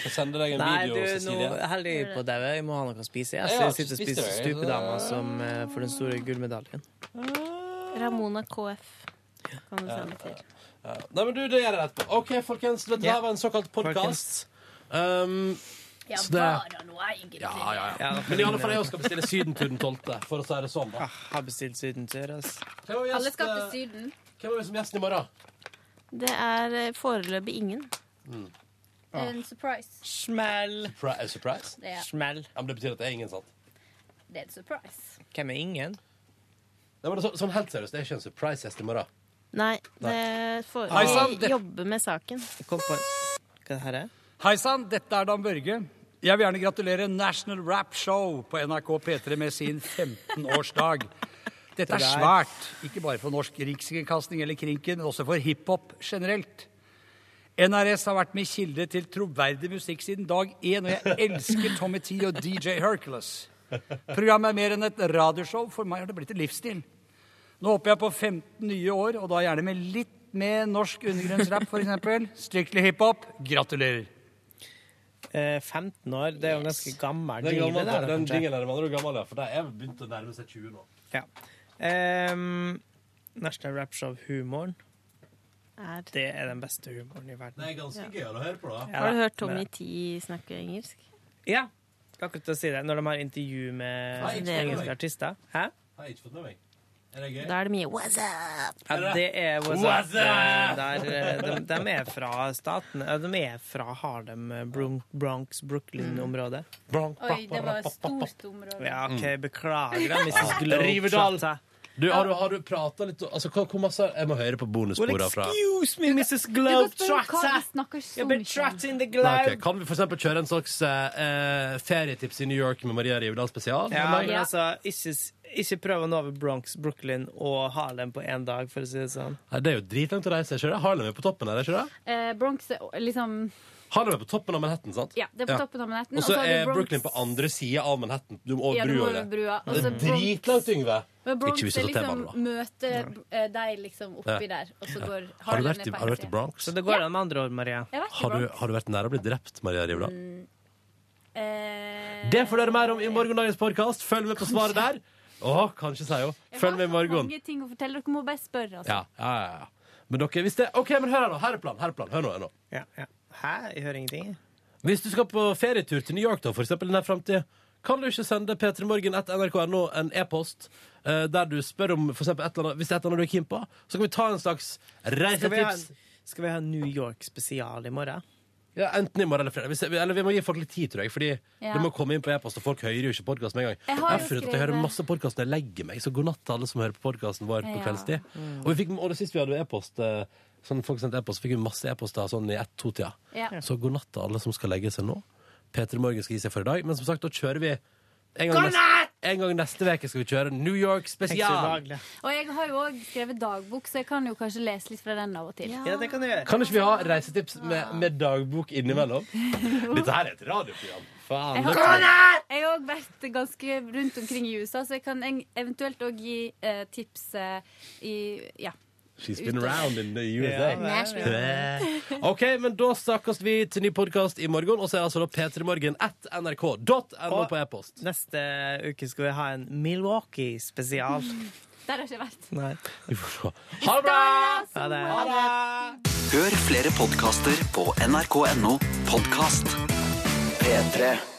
Skal sende deg en Nei, video, du, nå Cecilie. holder jeg på å daue. Jeg må ha noe å spise. Jeg, Ja, så jeg sitter og spiser stupedama som uh, får den store gullmedaljen. Ramona KF kan du sende til. Ja. Nei, men du, det gjør jeg etterpå. OK, folkens. Dette Ja. var en såkalt podkast. Um, Ja, så det bare noe egentlig? ja, ja, ja. Ja, Men i alle fall, jeg skal bestille Sydentur den 12., for å si det sånn. da. Ah, har bestilt sydentur, altså. Alle skal til eh, Syden. hvem er vi som gjest i morgen? Det er eh, foreløpig ingen. En surprise. Smell. Pri- eh, surprise? Det er, Smell. Ja, men det betyr at det er ingen, sant? det er en surprise. Hvem er ingen? Nei, men så, sånn helt seriøst, det er ikke en surprise-gjest i morgen. Nei, det får. Hei sann, vi det- jobber med saken. Kom på Hva det her er? Hei sann, dette er Dan Børge. Jeg vil gjerne gratulere National Rap Show på NRK P3 med sin 15-årsdag. Dette er svært, ikke bare for norsk rikskringkasting eller krinken, men også for hiphop generelt. NRS har vært min kilde til troverdig musikk siden dag én, og jeg elsker Tommy T og DJ Hercules. Programmet er mer enn et radioshow. For meg har det blitt en livsstil. Nå håper jeg på 15 nye år, og da gjerne med litt mer norsk undergrunnsrapp, f.eks. Strictly hiphop. Gratulerer. Eh, 15 år. Det er jo en ganske gammel Den, jingle. der, den jinglen er var gammel, ja, for de er begynt å nærme seg 20 nå. Ja. Ehm, National Rap Show-humoren. Er... Det er den beste humoren i verden. Det er ganske gøy å høre på, da. Ja, Har du hørt Tommy T snakke engelsk? Ja. Akkurat til å si det. Når de har intervju med engelske artister. Hæ? Har ikke fått med meg. Er det gøy? Da er det mye What's up? Ja, det er What's What's Up. up? Der, eh, de, de er fra staten. De er fra Harlem, eh, Bronx, Brooklyn-området. Oi, det var et stort område. Ja, OK, beklager da, Mrs. Riverdal. Du, har du, har du prata litt Altså, hva, hvor masse Jeg må høre på Well, bonussporene fra excuse me, Mrs. Globetrotter. Kan vi for eksempel kjøre en slags eh, ferietips i New York med Maria Rivedal spesial? Ja, men altså, ikke, ikke prøv å nå over Bronx, Brooklyn og Harlem på én dag, for å si det sånn. Nei, det er jo dritlangt å reise. Harlem er på toppen her, er ikke det? Eh, Bronx er liksom Harlem er på toppen av Manhattan, sant? Ja, det er på toppen av Manhattan. Og så har du er Bronx- Brooklyn på andre sida av Manhattan. Du må over Ja, du må brua. over eller? brua. Og Det så er Bronx- dritlangt, Yngve. Men Bronx Ikke hvis er tar liksom T-banen, møter eh, deg liksom oppi der, og så går Har du Harlem vært i, på har du vært i. Bronx? Så det går an med andre ord, Maria. Jeg vet vært Har du, Bronx. har du vært nære å bli drept, Maria Rivdal? Eh, Det får dere mer om i morgendagens podkast. Følg med på svaret der. Å, kanskje, sier hun. Følg med i morgen. mange ting å fortelle. Dere må bare spørre. Altså. Ja, ja, ja, ja. Men dere, hvis det OK, men hør her nå. Her er planen. Her er planen. Hør nå. Hør nå. Ja, ja. Hæ? Jeg hører ingenting. Hvis du skal på ferietur til New York, da, for eksempel i nær framtid, kan du ikke sende P3morgen etter nrk.no en e-post eh, der du spør om for eksempel et eller annet, hvis det er et eller annet du er keen på, så kan vi ta en slags Skal reisetips. skal vi ha New York-spesial i morgen? Ja, enten i morgen eller fredag. Vi, eller vi må gi folk litt tid, tror jeg. Fordi Ja. det må komme inn på e-post, og folk hører jo ikke podkast med en gang. Jeg har jo Jeg har at jeg hører masse podkast når jeg legger meg, så god natt til alle som hører på podkasten vår på Ja. kveldstid. Mm. Og, vi fikk, og det siste vi hadde e-post, eh, sånn folk sendte e-post, fikk vi masse e-poster sånn i ett-to-tida. Ja. Så god natt til alle som skal legge seg nå. P3 Morgen skal gi seg for i dag. Men som sagt, da kjører vi en gang neste- En gang neste uke skal vi kjøre New York spesial. Og jeg har jo òg skrevet dagbok, så jeg kan jo kanskje lese litt fra den av og til. Ja, det kan du gjøre. Kan ikke vi ha reisetips med, med dagbok innimellom? Dette her er et radioprogram. Faen. Jeg har jeg har vært ganske rundt omkring i USA, så jeg kan eventuelt òg gi eh, tips eh, i Ja. She's been around in the USA. Ja, OK, men da snakkes vi til ny podkast i morgen. Og så er altså da p3morgen at nrk.no på e-post. Neste uke skal vi ha en Milwaukee-spesial. Der har ikke jeg vært. Nei. Ha det bra! Ha det. Hør flere podkaster på nrk.no podkast. P3.